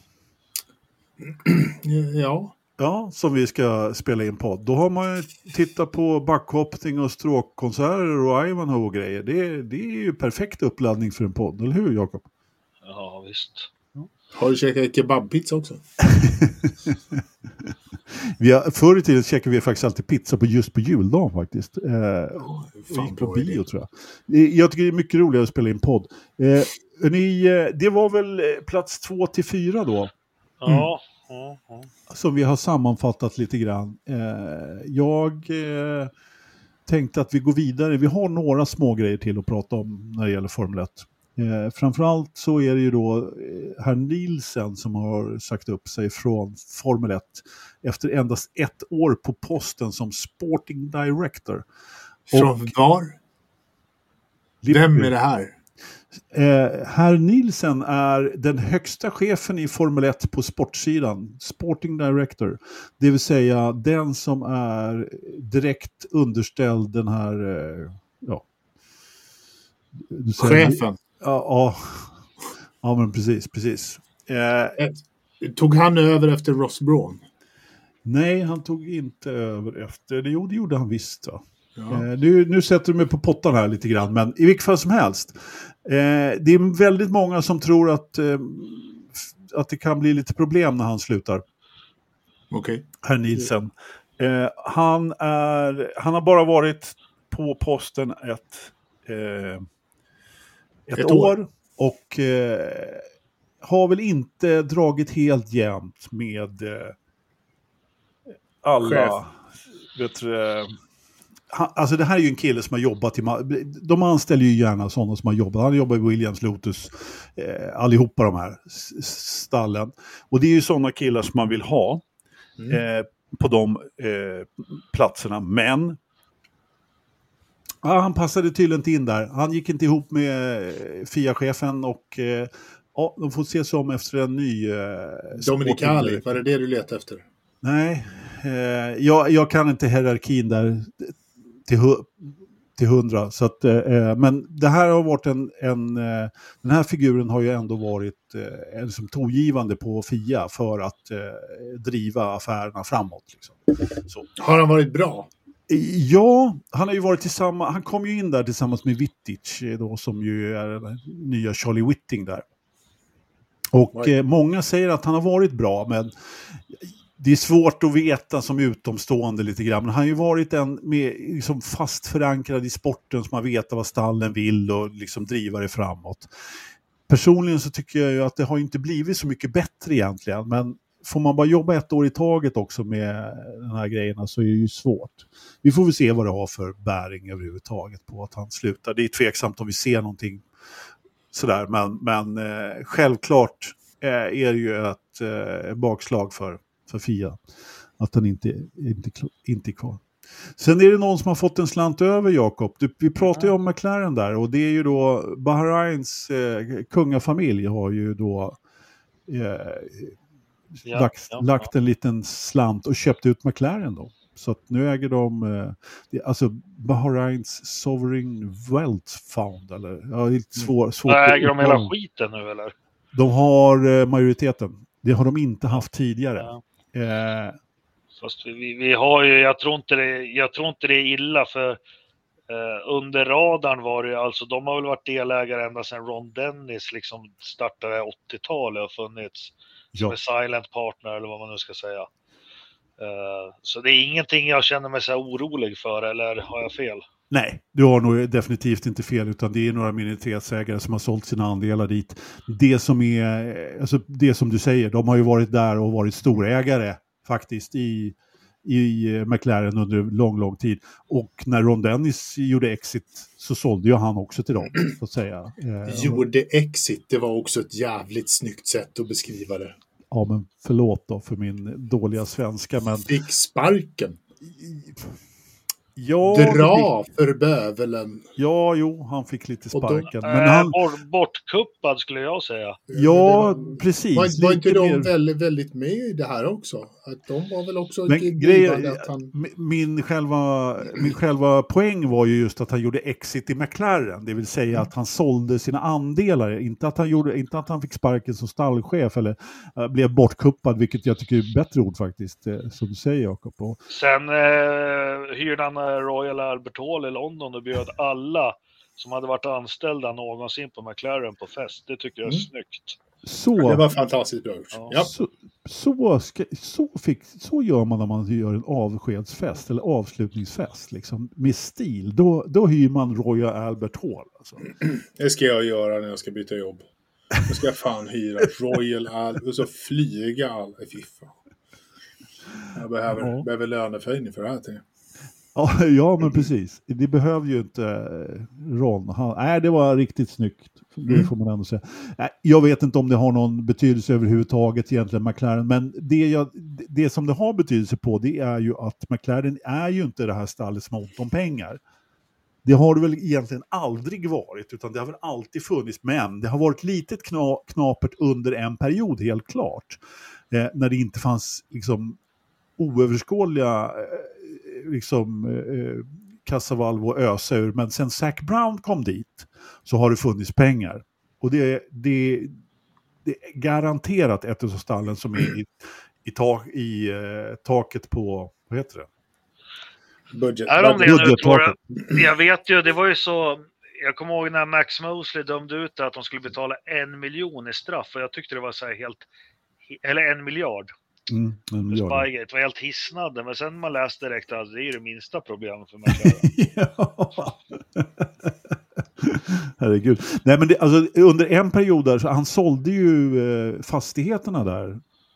Ja, Ja, som vi ska spela in podd. Då har man ju tittat på backhoppning och stråkkonserter och Ivanhoe och grejer. Det, det är ju perfekt uppladdning för en podd, eller hur Jakob? Ja, visst. Har du käkat kebabpizza också? Vi har, förr i tiden käkade vi faktiskt alltid pizza på just på juldagen faktiskt. Eh, och gick på bio tror jag. Det- Jag tycker det är mycket roligare att spela in podd. Eh, hörni, eh, det var väl eh, plats två till fyra då. Ja, ja, ja. som vi har sammanfattat lite grann. Eh, jag eh, tänkte att vi går vidare. Vi har några små grejer till att prata om när det gäller Formel 1. Eh, framförallt så är det ju då eh, herr Nielsen som har sagt upp sig från Formel 1 efter endast ett år på posten som Sporting Director. Från var? Vem är det här? Eh, herr Nielsen är den högsta chefen i Formel 1 på sportsidan, Sporting Director. Det vill säga den som är direkt underställd den här... Eh, ja. Chefen. Ja, ja. men precis, precis. Eh, Tog han över efter Ross Braun? nej, han tog inte över efter. Det, jo, det gjorde han visst. Va? Ja. Eh, nu, nu sätter du mig på pottan här lite grann, men i vilket fall som helst. Eh, det är väldigt många som tror att, eh, att det kan bli lite problem när han slutar, Okej. herr Nielsen. Eh, han, är, han har bara varit på posten ett, eh, ett, Ett år. år. och eh, har väl inte dragit helt jämnt med eh, alla... Chef. Vet du, eh, han, alltså det här är ju en kille som har jobbat i... De anställer ju gärna sådana som har jobbat. Han jobbar i Williams, Lotus, eh, allihopa de här stallen. Och det är ju sådana killar som man vill ha Mm. eh, på de eh, platserna. Men ja, han passade tydligen inte in där. Han gick inte ihop med eh, FIA-chefen och eh, ja, de får se sig om efter en ny... Eh, Dominicali, sporting- var det det du letade efter? Nej, eh, jag, jag kan inte hierarkin där till, till hundra. Så att, eh, men det här har varit en, en eh, den här figuren har ju ändå varit eh, en som tongivande på FIA för att eh, driva affärerna framåt. Liksom. Har han varit bra? Ja, han har ju varit tillsammans, han kom ju in där tillsammans med Vittich eh, då som ju är den nya Charlie Whitting där. Och eh, många säger att han har varit bra, men det är svårt att veta som utomstående lite grann. Men han har ju varit en med, liksom fast förankrad i sporten som har vetat vad stallen vill och liksom driva det framåt. Personligen så tycker jag ju att det har inte blivit så mycket bättre egentligen, men får man bara jobba ett år i taget också med de här grejerna så är det ju svårt. Vi får väl se vad det har för bäring överhuvudtaget på att han slutar. Det är tveksamt om vi ser någonting sådär, men, men eh, självklart eh, är det ju ett eh, bakslag för, för Fia att han inte, inte, inte är kvar. Sen är det någon som har fått en slant över, Jakob. Vi pratade ju om McLaren där och det är ju då Bahrains eh, kungafamilj har ju då eh, Ja, lagt, ja, lagt en liten slant och köpt ut McLaren då. Så att nu äger de, eh, alltså Bahrains Sovereign Wealth Fund, eller? Ja, det är lite svår, svårt att äger de hela skiten nu eller? De har eh, majoriteten. Det har de inte haft tidigare. Ja. Eh, Fast vi, vi har ju, jag tror inte det, jag tror inte det är illa för eh, under radarn var det ju alltså, de har väl varit delägare ända sedan Ron Dennis liksom startade 80-talet och funnits som ja. en silent partner eller vad man nu ska säga. Eh, så det är ingenting jag känner mig så här orolig för eller har jag fel? Nej, du har nog definitivt inte fel, utan det är några minoritetsägare som har sålt sina andelar dit. Det som är, alltså det som du säger, de har ju varit där och varit storägare faktiskt i, i eh, McLaren under lång, lång tid. Och när Ron Dennis gjorde exit så sålde ju han också till dem, så att säga. Eh, Gjorde exit, det var också ett jävligt snyggt sätt att beskriva det. Ja, men förlåt då för min dåliga svenska, men... Fick sparken. Ja, Dra för bövelen. Ja, jo, han fick lite Och då- sparken. Men Men han, bort, bortkuppad skulle jag säga. ja, det precis. Var, var inte de mer- väldigt, väldigt med i det här också? Att de var väl också Men grejen, att han... min, själva, min själva poäng var ju just att han gjorde exit i McLaren, det vill säga att han sålde sina andelar, inte att han, gjorde, inte att han fick sparken som stallchef eller eh, blev bortkuppad, vilket jag tycker är ett bättre ord faktiskt, eh, som du säger Jakob. Och- Sen eh, hyrde han eh, Royal Albert Hall i London och bjöd alla som hade varit anställda någonsin på McLaren på fest. Det tycker jag är Mm. snyggt. Så, Det var fantastiskt bra. Ja. Ja. så, så, ska, så, fick, så gör man när man gör en avskedsfest eller avslutningsfest, liksom, med stil. Då, då hyr man Royal Albert Hall. Alltså. Det ska jag göra när jag ska byta jobb. Då ska jag fan hyra Royal Al och så flyga all... Fy fan. Jag behöver, Ja. behöver löneförhöjning för det här. jag. Ja, ja, men precis. Det behöver ju inte eh, Ron. Han, nej, det var riktigt snyggt. Det Mm. får man ändå säga. Jag vet inte om det har någon betydelse överhuvudtaget egentligen, McLaren. Men det, jag, det som det har betydelse på, det är ju att McLaren är ju inte det här stallet som har ont om pengar. Det har det väl egentligen aldrig varit, utan det har väl alltid funnits. Men det har varit litet kna, knapert under en period, helt klart. Eh, när det inte fanns liksom oöverskådliga eh, liksom, eh, kassavalv och ösa ur. Men sen Zac Brown kom dit så har det funnits pengar. Och det, det, det är garanterat ett av stallen som är i, i, tak, i eh, taket på, vad heter det? Budget. Är de det nu budgettaket. Jag vet ju, det var ju så. Jag kommer ihåg när Max Mosley dömde ut att de skulle betala en miljon i straff. Och jag tyckte det var så här helt, eller en miljard. Mm, en för miljard. Spygate. Det var helt hisnande. Men sen man läste direkt att det är det minsta problemet för McLaren. ja. Herregud. Nej, men det, alltså, under en period där, så han sålde ju eh, fastigheterna där.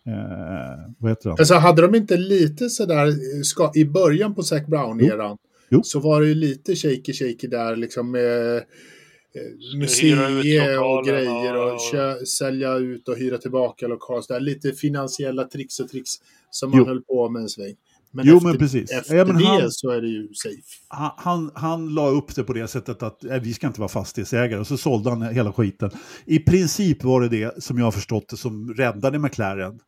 Eh, vad heter han? Alltså hade de inte lite sådär, eh, ska, i början på Zac Brown-eran, så var det ju lite shaky shaky där liksom eh, museer och grejer och, och- kö, sälja ut och hyra tillbaka lokal. Så där, lite finansiella tricks och tricks som man Jo. höll på med en sväng. Men Jo, efter, men precis. efter Ja, men det han- så är det ju safe. han, han, han la upp det på det sättet att eh, vi ska inte vara fastighetsägare och så sålde han hela skiten. I princip var det det som jag har förstått det som räddade McLaren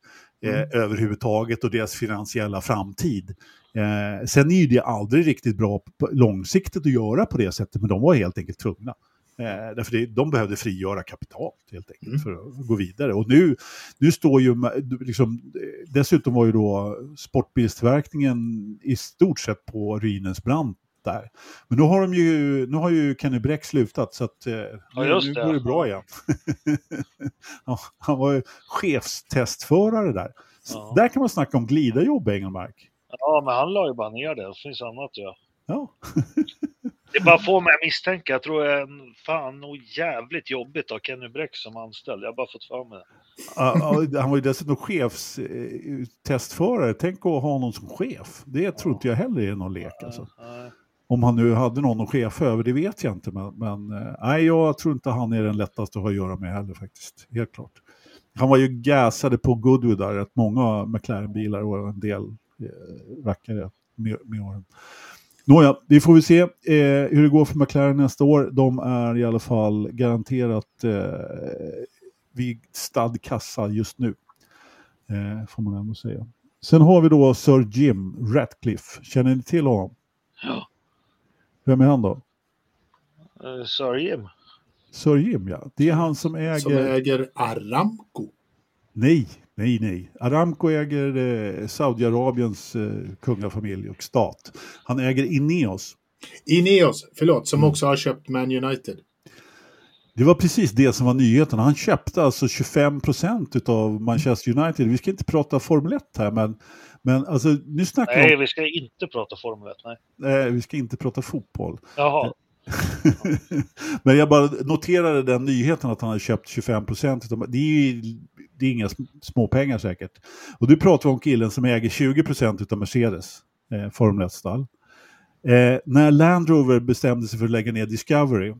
eh, överhuvudtaget och deras finansiella framtid. Eh, sen är ju det aldrig riktigt bra på, långsiktigt att göra på det sättet men de var helt enkelt tvungna. Eh, därför det, de behövde frigöra kapital helt enkelt Mm. för att gå vidare. Och nu, nu står ju, liksom, eh, dessutom var ju då sportbilstillverkningen i stort sett på ruinens brant där. Men nu har, de ju, nu har ju Kenny Bräck slutat så att eh, nu, just nu det. går det bra igen. han, han var ju chefstestförare där. Så Ja. Där kan man snacka om glidarjobb, Engelmark. Ja, men han la ju bara ner det. Det finns annat göra. Ja. Det bara får mig att misstänka. Jag tror det är en, fan nog jävligt jobbigt att ha Kenny Bräck som anställd. Jag har bara fått för mig det. Han var ju dessutom chefstestförare. Tänk att ha någon som chef. Det tror inte jag heller är någon lek. Alltså. Om han nu hade någon att chefa över, det vet jag inte. Men, men eh, nej, jag tror inte han är den lättaste att ha att göra med heller faktiskt. Helt klart. Han var ju gasade på Goodwood där, rätt många McLaren-bilar och en del eh, rackare med, med åren. Nåja, vi får väl se eh, hur det går för McLaren nästa år. De är i alla fall garanterat eh, vid stad kassa just nu. Eh, får man ändå säga. Sen har vi då Sir Jim Ratcliffe. Känner ni till honom? Ja. Vem är han då? Eh, Sir Jim. Sir Jim, ja. Det är han som äger... Som äger Aramco. Nej, nej, nej. Aramco äger eh, Saudiarabiens eh, kungafamilj och stat. Han äger Ineos. Ineos, förlåt, som Mm. också har köpt Man United. Det var precis det som var nyheten. Han köpte alltså 25 procent av Manchester United. Vi ska inte prata Formel 1 här, men, men alltså, nu snackar vi Nej, om... vi ska inte prata Formel 1. Nej. Eh, vi ska inte prata fotboll. Jaha. Men jag bara noterade den nyheten att han hade köpt 25 procent. Det är ju det är inga små pengar säkert. Och du pratar om killen som äger 20% av Mercedes eh, Formel 1-stall. Eh, när Land Rover bestämde sig för att lägga ner Discovery,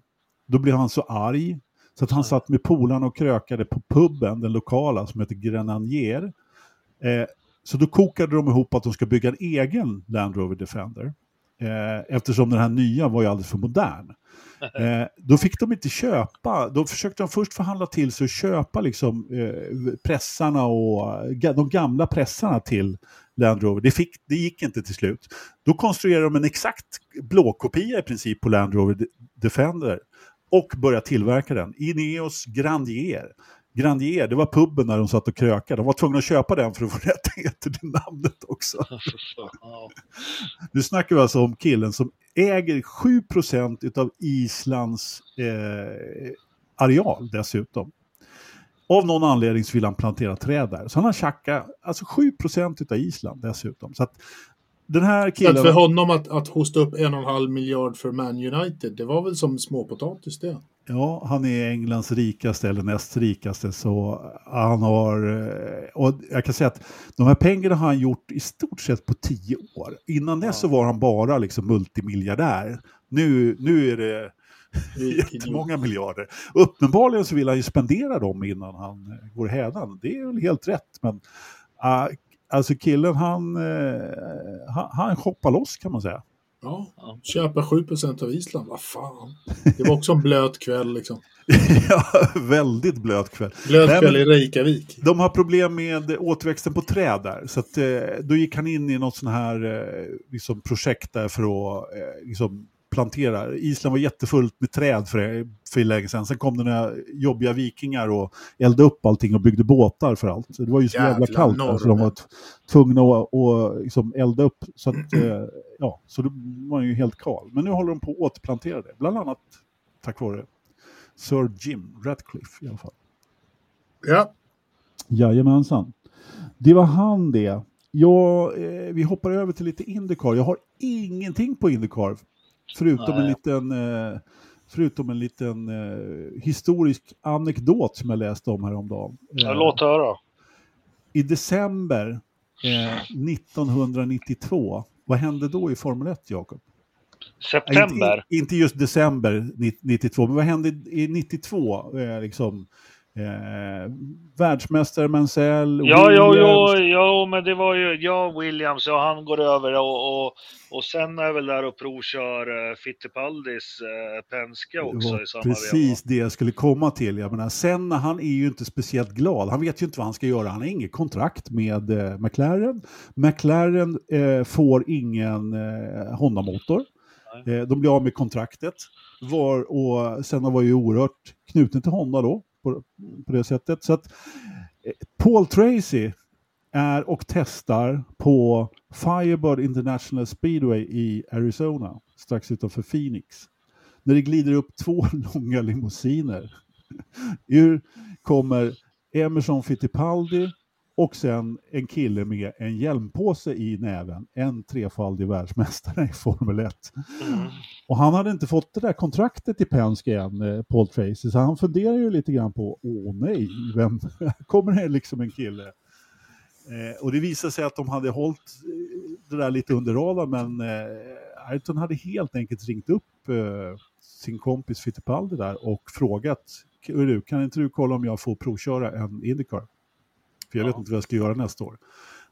då blev han så arg så att han satt med polarna och krökade på puben, den lokala, som heter Grenanier. Eh, så då kokade de ihop att de ska bygga en egen Land Rover Defender. Eh, eftersom den här nya var ju alldeles för modern. Eh, då fick de inte köpa, då försökte de först förhandla till sig och köpa liksom, eh, pressarna och de gamla pressarna till Land Rover. Det, fick, det gick inte till slut. Då konstruerade de en exakt blåkopia i princip på Land Rover Defender och började tillverka den. Ineos Grandier. Grandier, det var puben där de satt och krökade. De var tvungna att köpa den för att få rättigheter till namnet också. Nu snackar vi alltså om killen som äger 7% av Islands eh, areal dessutom. Av någon anledning så vill han plantera träd där. Så han har tjackat alltså 7% av Island dessutom. Så att den här killen... för honom att, att hosta upp en och en halv miljard för Man United, det var väl som småpotatis det? Ja, han är Englands rikaste eller näst rikaste så han har, eh, och jag kan säga att de här pengarna har han gjort i stort sett på tio år. Innan dess så var han bara liksom multimiljardär. Nu, nu är det jättemånga miljarder. Uppenbarligen så vill han ju spendera dem innan han går hädan. Det är väl helt rätt, men uh, alltså killen han, uh, han, han hoppar loss kan man säga. Ja, köpa 7% av Island, vad fan. Det var också en blöt kväll liksom. ja, väldigt blöt kväll. Blöt kväll i Reykjavik. De har problem med återväxten på träd där. Så att, eh, då gick han in i något sånt här eh, liksom projekt där för att eh, liksom, plantera. Island var jättefullt med träd för, för länge sedan. Sen kom det några jobbiga vikingar och eldade upp allting och byggde båtar för allt. Det var ju så jävla, jävla kallt så de var tvungna att, att liksom elda upp. Så, att, eh, ja, så då var ju helt kal. Men nu håller de på att återplantera det. Bland annat tack vare Sir Jim Ratcliffe i alla fall. Ja. Jajamensan. Det var han det. Ja, eh, vi hoppar över till lite Indycar. Jag har ingenting på Indycar Förutom Nej. en liten, eh, förutom en liten eh, historisk anekdot som jag läste om häromdagen. Ja, låt höra. I december 1992, vad hände då i Formel 1, Jakob? September? Inte, inte, just december 92, men vad hände i 92? Eh, liksom, Eh, världsmästare Mansell, ja, ja, ja, ja, men det var ju, ja, Williams, ja, han går över och, och, och sen är väl där och provkör eh, Fittipaldis eh, Penske också det i samma Precis det jag skulle komma till. Jag menar, sen han är ju inte speciellt glad. Han vet ju inte vad han ska göra. Han har inget kontrakt med eh, McLaren. McLaren eh, får ingen eh, Honda-motor. Eh, de blir av med kontraktet. Var, och sen var ju oerhört knuten till Honda då på, på det sättet. Så att eh, Paul Tracy är och testar på Firebird International Speedway i Arizona, strax utanför Phoenix. När det glider upp två långa limousiner. Ur kommer Emerson Fittipaldi och sen en kille med en hjälmpåse i näven, en trefaldig världsmästare i Formel 1. Mm. Och han hade inte fått det där kontraktet i Penske än, eh, Paul Tracy, så han funderar ju lite grann på, åh nej, vem kommer det liksom en kille? Eh, och det visade sig att de hade hållit eh, det där lite under radarn, men eh, Ayrton hade helt enkelt ringt upp eh, sin kompis Fittipaldi där och frågat, kan inte du kolla om jag får provköra en Indycar? För jag ja. vet inte vad jag ska göra nästa år.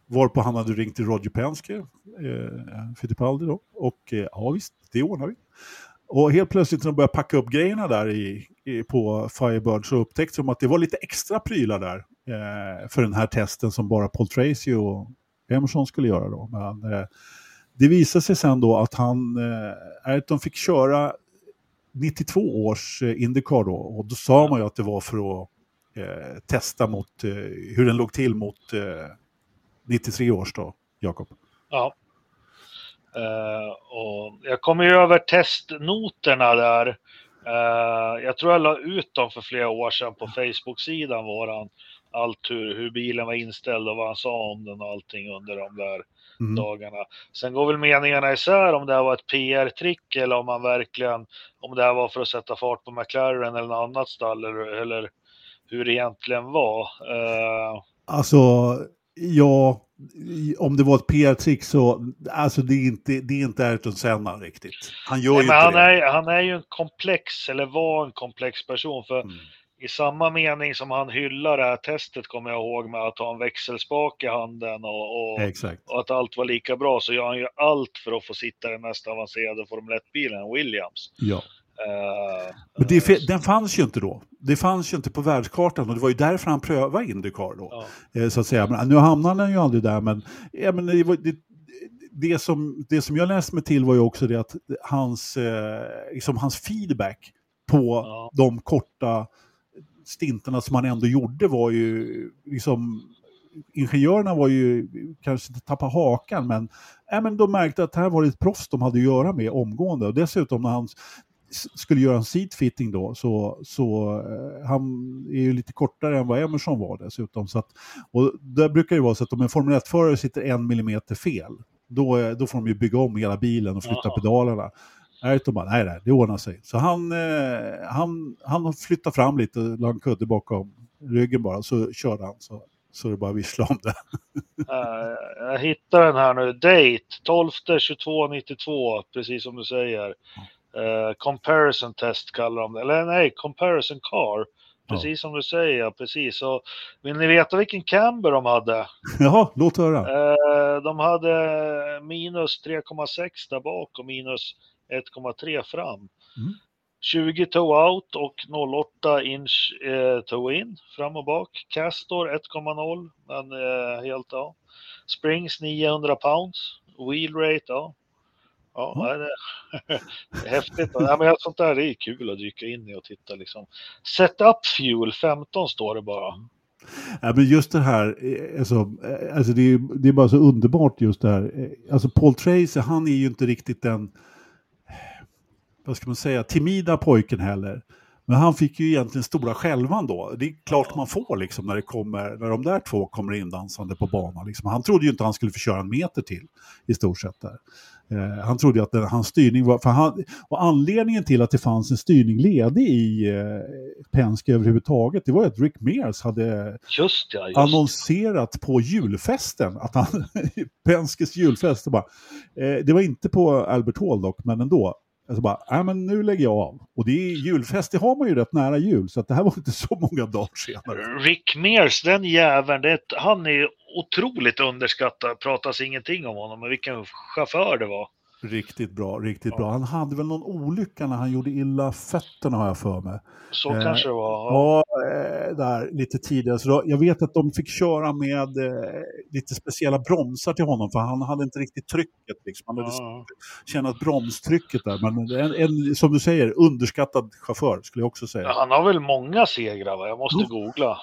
Varpå han hade ringt till Roger Penske, eh, Fittipaldi då, och eh, ja visst, det ordnar vi. Och helt plötsligt när de började packa upp grejerna där i, i, på Firebird så upptäckte de att det var lite extra prylar där eh, för den här testen som bara Paul Tracy och Emerson skulle göra då. Men eh, det visade sig sen då att han, eh, Ayrton fick köra 92 års eh, Indycar då och då sa man ju att det var för att eh, testa mot eh, hur den låg till mot eh, 93 års då, Jakob. Ja. Uh, och jag kom ju över testnoterna där. Uh, jag tror jag la ut dem för flera år sedan på Facebook-sidan våran. Allt hur, hur bilen var inställd och vad han sa om den och allting under de där mm. dagarna. Sen går väl meningarna isär om det här var ett PR-trick eller om man verkligen, om det här var för att sätta fart på McLaren eller något annat stall eller, eller hur det egentligen var. Uh... Alltså, ja, om det var ett PR-trick så, alltså det är inte, det är inte Ayrton Senna riktigt. Han gör Nej, ju inte han det. Är, han är ju en komplex, eller var en komplex person. För mm. i samma mening som han hyllar det här testet, kommer jag ihåg, med att ha en växelspak i handen och, och, och, att allt var lika bra, så gör han ju allt för att få sitta i den mest avancerade Formel 1-bilen, Williams. Ja. Uh, Men det, den fanns ju inte då. Det fanns ju inte på världskartan och det var ju därför han prövade Indycar då. Ja. Uh, så att säga. Men, nu hamnade han ju aldrig där men, ja, men det, det, det, som, det som jag läste mig till var ju också det att hans, eh, liksom hans feedback på ja. de korta stinterna som han ändå gjorde var ju liksom ingenjörerna var ju kanske inte tappa hakan men, äh, men de märkte att här var det ett proffs de hade att göra med omgående och dessutom när han skulle göra en seatfitting då, så, så eh, han är ju lite kortare än vad Emerson var dessutom. Så att, och där brukar det vara så att om en Formel 1-förare sitter en millimeter fel, då, då får de ju bygga om hela bilen och flytta Aha. pedalerna. Ayrton bara, nej, nej, det ordnar sig. Så han, eh, han, han flyttade fram lite, la en kudde bakom ryggen bara, så körde han. Så, så det bara vissla om det. uh, jag hittar den här nu, date 12 22 92, precis som du säger. Uh, comparison test kallar de det, eller nej, comparison car. Precis ja. som du säger, precis. Så vill ni veta vilken camber de hade? Jaha, låt höra. Uh, de hade minus 3,6 där bak och minus 1,3 fram. Mm. 20 toe out och 0,8 inch eh, toe in fram och bak. Castor 1,0 men eh, helt ja. Springs 900 pounds. Wheel rate ja Ja, mm. det är häftigt. Ja, men sånt där det är kul att dyka in i och titta. Liksom. Setup Fuel 15 står det bara. Ja, men just det här, eh, alltså, eh, alltså det, är, det är bara så underbart just det här. Eh, alltså Paul Tracy, han är ju inte riktigt den, vad ska man säga, timida pojken heller. Men han fick ju egentligen stora skälvan då. Det är klart man får liksom när, det kommer, när de där två kommer in dansande på banan. Liksom. Han trodde ju inte han skulle få köra en meter till i stort sett. Där. Eh, han trodde att den, hans styrning var... För han, och anledningen till att det fanns en styrning ledig i eh, Penske överhuvudtaget, det var att Rick Mears hade just ja, just. annonserat på julfesten, att han, Penskes julfest, bara, eh, det var inte på Albert Hall dock, men ändå, Alltså bara, nej men nu lägger jag av. Och det är julfest, det har man ju rätt nära jul, så att det här var inte så många dagar senare. Rick Mears, den jäveln, det, han är otroligt underskattad, pratas ingenting om honom, men vilken chaufför det var. Riktigt bra, riktigt ja. bra. Han hade väl någon olycka när han gjorde illa fötterna har jag för mig. Så eh, kanske det var. Ja, eh, där lite tidigare. Så då, jag vet att de fick köra med eh, lite speciella bromsar till honom för han hade inte riktigt trycket. Liksom. Han hade ja. bromstrycket där. Men en, en, som du säger, underskattad chaufför skulle jag också säga. Ja, han har väl många segrar va? Jag måste googla.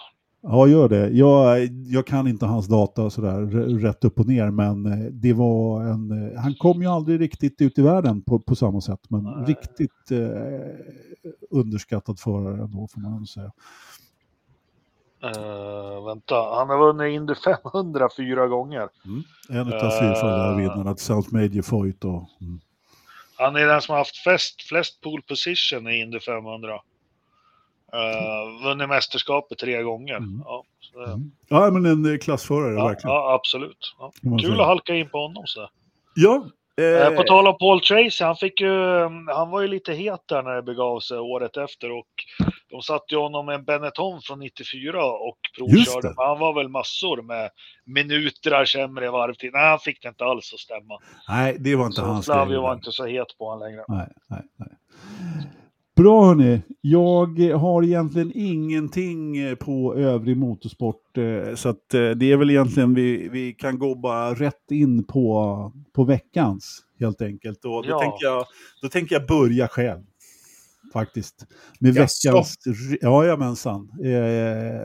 Ja, gör det. Jag, jag kan inte hans data sådär rätt upp och ner, men eh, det var en... Eh, han kom ju aldrig riktigt ut i världen på, på samma sätt, men Nej. riktigt eh, underskattad förare ändå, får man säga. Uh, vänta, han har vunnit Indy 500 fyra gånger. Mm. En av uh, fyrfaldiga vinnarna till South Major Foyt. Och, mm. Han är den som har haft flest, flest pole position i Indy 500. Uh, vunnit mästerskapet tre gånger. Mm. Ja, så, mm. ja, men en eh, klassförare ja, verkligen. Ja, absolut. Ja. Kul säga. att halka in på honom. Så. Ja. Eh... På tal om Paul Tracy, han, fick ju, han var ju lite het där när det begav sig året efter och de satte ju honom med en Benetton från 94 och provkörde. Han var väl massor med minuter sämre varvtid. Nej, han fick det inte alls att stämma. Nej, det var inte så hans Flavio var inte så het på honom längre. Nej, nej, nej. Bra hörni, jag har egentligen ingenting eh, på övrig motorsport. Eh, så att eh, det är väl egentligen vi, vi kan gå bara rätt in på, på veckans helt enkelt. Och då, ja. tänker jag, då tänker jag börja själv. Faktiskt. Med Jaså. veckans... Jajamensan.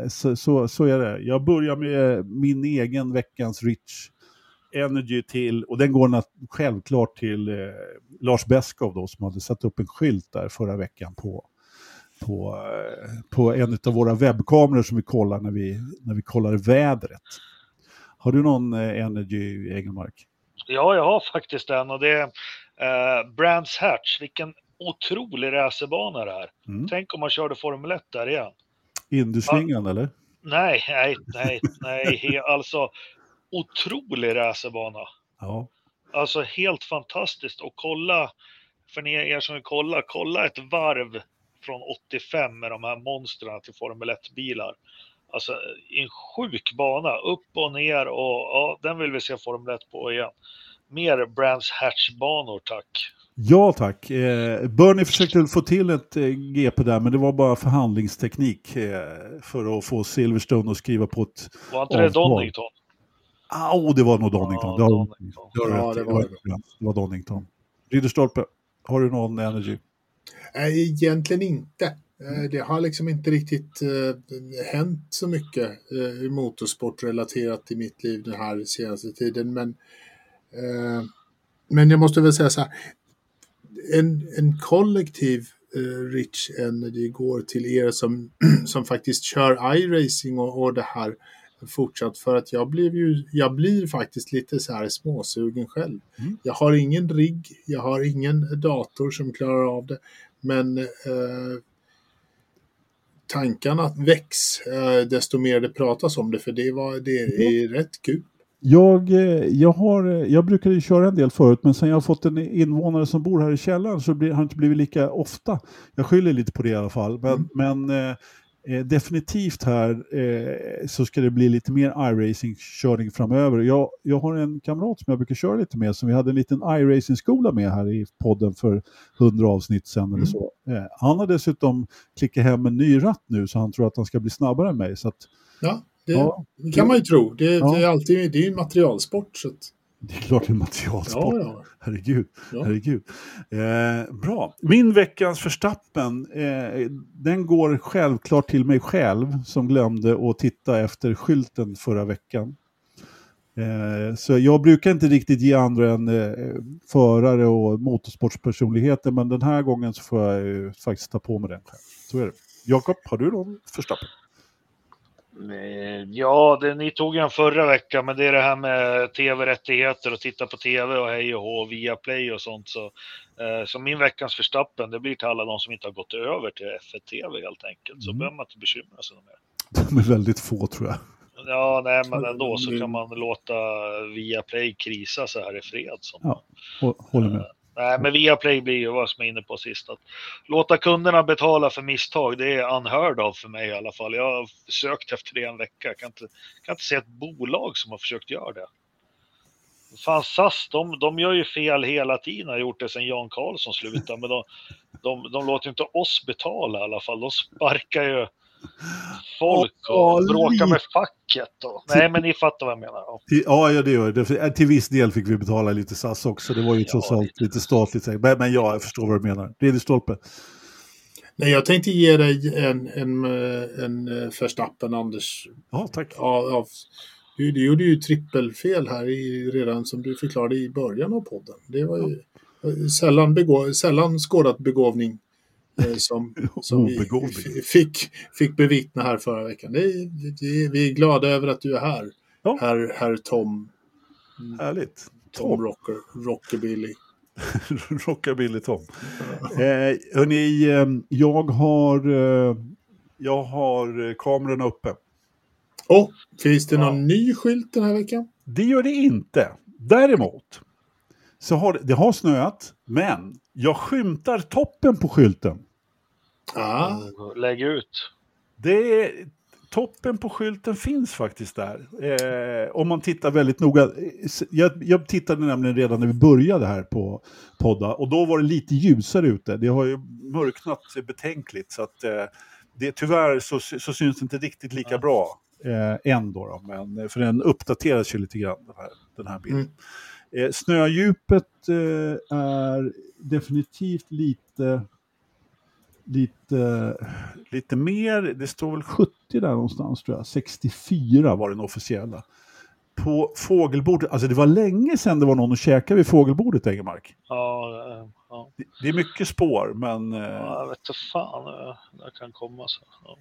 Så, så, så är det. Jag börjar med min egen veckans Rich Energy till, och den går självklart till eh, Lars Beskow då, som hade satt upp en skylt där förra veckan på, på, eh, på en av våra webbkameror som vi kollar när vi, när vi kollar vädret. Har du någon eh, Energy Egenmark? Ja, jag har faktiskt den och det är eh, Brands Hatch. Vilken otrolig racerbana det är. Mm. Tänk om man körde Formel 1 där igen. Indusvingan eller? Nej, nej, nej, nej, alltså otrolig racerbana. Ja. Alltså helt fantastiskt och kolla, för ni er som vill kolla, kolla ett varv från 85 med de här monstren till Formel 1-bilar. Alltså en sjuk bana, upp och ner och ja, den vill vi se Formel 1 på igen. Mer Brands Hatch-banor tack. Ja tack. Eh, Bernie försökte få till ett eh, GP där men det var bara förhandlingsteknik eh, för att få Silverstone att skriva på ett Var inte det Donington? Oh, det var nog Donington. Ja, det, Donington. det, Ja, det var det. var Donington. Ridderstolpe, har du någon energy? Nej, egentligen inte. Eh, Det har liksom inte riktigt eh, hänt så mycket eh, i motorsport relaterat i mitt liv den här senaste tiden. Men, men jag måste väl säga så här. En, en kollektiv Rich Energy går till er som, som faktiskt kör iRacing och, och det här fortsatt för att jag blev ju, jag blir faktiskt lite så här småsugen själv. Mm. Jag har ingen rigg, jag har ingen dator som klarar av det, men eh, tankarna väcks eh, desto mer det pratas om det, för det, var, det är rätt kul. Jag, eh, jag, har, eh, jag brukade köra en del förut men sen jag har fått en invånare som bor här i källaren så blir, har det inte blivit lika ofta. Jag skyller lite på det i alla fall. Men, Mm. men eh, eh, definitivt här eh, så ska det bli lite mer iRacing-körning framöver. Jag, jag har en kamrat som jag brukar köra lite med som vi hade en liten iRacing-skola med här i podden för hundra avsnitt sedan eller Mm. så. Eh, han har dessutom klickat hem en ny ratt nu så han tror att han ska bli snabbare än mig. Så att, Ja, det, ja, det kan man ju tro. Det, Ja. det är alltid det är ju en materialsport. Så att, det är klart det är materialsport. ja, ja. Herregud. Ja. Herregud. Eh, bra. Min veckans förstappen, eh, den går självklart till mig själv som glömde att titta efter skylten förra veckan. Eh, så jag brukar inte riktigt ge andra än eh, förare och motorsportspersonligheter men den här gången så får jag faktiskt ta på mig den själv. Så är det. Jakob, har du någon förstappen? Eh, Ja, det, ni tog en förra veckan, men det är det här med tv-rättigheter och titta på tv och hej och hå, via play och sånt. Så, eh, så min veckans förstappen, det blir till alla de som inte har gått över till F1 TV helt enkelt. Så Mm. behöver man inte bekymra sig mer. De är väldigt få tror jag. Ja, nej, men ändå så kan man låta Viaplay krisa så här i fred. Som. Ja. Hå- Håller med. Nej, men Viaplay blir ju vad som är inne på sist. Att låta kunderna betala för misstag, det är unheard av för mig i alla fall. Jag har sökt efter det en vecka. Jag kan inte, kan inte se ett bolag som har försökt göra det. Fan, SAS, de, de gör ju fel hela tiden, har gjort det sedan Jan Karlsson slutade. Men de, de, de låter ju inte oss betala i alla fall. De sparkar ju folk Ja, och bråkar lite. med facket. Och, nej, men ni fattar vad jag menar. Ja. Ja, ja, det gör det. För- Till viss del fick vi betala lite SAS också. Det var ju Ja, trots allt lite. statligt. Men, men ja, jag förstår vad du menar. Ridderstolpe. Nej, jag tänkte ge dig en, en, eh, en eh, Verstappen, Anders. Ja, tack. Av, av, du, du gjorde ju trippelfel här i, redan som du förklarade i början av podden. Det var ju eh, sällan, begå, sällan skådat begåvning eh, som, som vi fick, fick bevittna här förra veckan. Det, det, vi är glada över att du är här, Ja. herr, herr Tom, Härligt. Tom Tom. Rocker, Rockabilly. Rockabilly Tom. Eh, hörni, eh, jag har, eh, jag har eh, kamerorna uppe. Och finns det någon Ja. ny skylt den här veckan? Det gör det inte. Däremot så har det, det har snöat, men jag skymtar toppen på skylten. Ah, Lägg ut. Det är, toppen på skylten finns faktiskt där. Eh, om man tittar väldigt noga. Jag, jag tittade nämligen redan när vi började här på podda och då var det lite ljusare ute. Det har ju mörknat betänkligt så att eh, det, tyvärr så, så syns det inte riktigt lika bra eh, än då, då, men för den uppdateras ju lite grann den här, den här bilden. Eh, snödjupet eh, är definitivt lite lite, lite mer, det står väl 70 där någonstans tror jag, 64 var den officiella. På fågelbordet, alltså det var länge sedan det var någon att käka vid fågelbordet Engelmark. Ja, ja. Det, det är mycket spår men eh, ja jag vet inte fan eh, det kan komma så. Ja.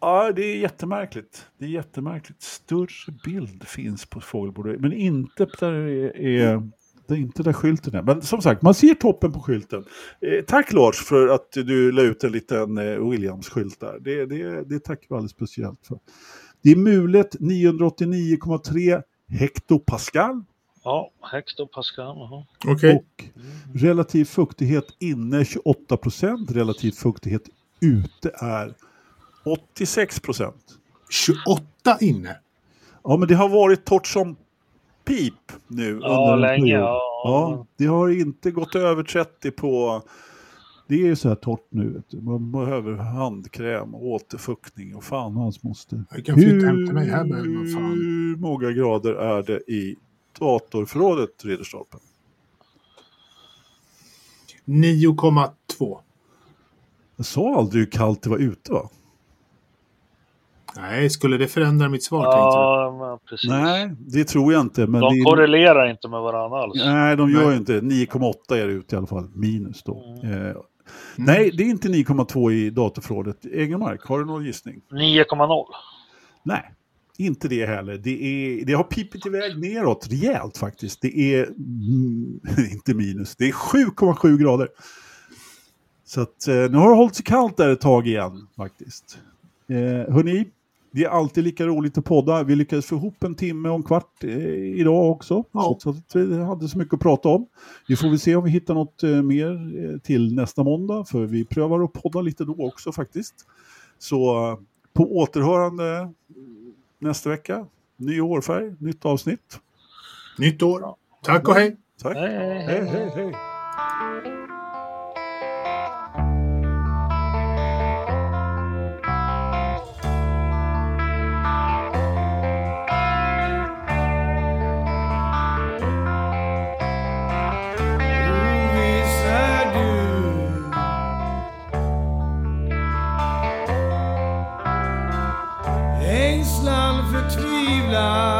ja, det är jättemärkligt. Det är jättemärkligt. Större bild finns på fågelbordet men inte där det är, Det är inte där skylten är. Men som sagt, man ser toppen på skylten. Eh, tack Lars för att du la ut en liten eh, Williams-skylt där. Det, det, det tackar vi alldeles speciellt för. Det är mulet 989,3 hektopascal. Ja, hektopascal. Jaha. Okej. Och relativ fuktighet inne 28 procent. Relativ fuktighet ute är 86 procent. 28 inne. Ja, men det har varit torrt som pip nu. Ja, under en länge. Ja. Ja, det har inte gått över 30 på... Det är ju så här torrt nu. Man behöver handkräm, återfuktning och fan hans moster. Jag kan flytta hem till mig här behöver man fan. Hur många grader är det i datorförrådet, Ridderstolpen? 9,2. Jag sa aldrig hur kallt det var ute va? Nej, skulle det förändra mitt svar? Ja, men precis. Nej, det tror jag inte. Men De det korrelerar inte med varandra alls. Nej, de gör Nej. ju inte det. 9,8 är det ute i alla fall, minus då. Mm. Eh, Nej, det är inte 9,2 i datorförrådet. Egenmark, har du någon gissning? 9,0. Nej, inte det heller. Det, är, det har pipit iväg neråt rejält faktiskt. Det är mm, inte minus, det är 7,7 grader. Så att, eh, nu har det hållit sig kallt där ett tag igen faktiskt. Eh, hörni, det är alltid lika roligt att podda. Vi lyckades få ihop en timme och en kvart eh, idag också. Ja. Så att vi hade så mycket att prata om. Vi får väl se om vi hittar något eh, mer eh, till nästa måndag. För vi prövar att podda lite då också faktiskt. Så eh, på återhörande nästa vecka. Ny hårfärg, nytt avsnitt. Nytt år. Tack och hej. Tack. Hej, hej, hej, hej. God.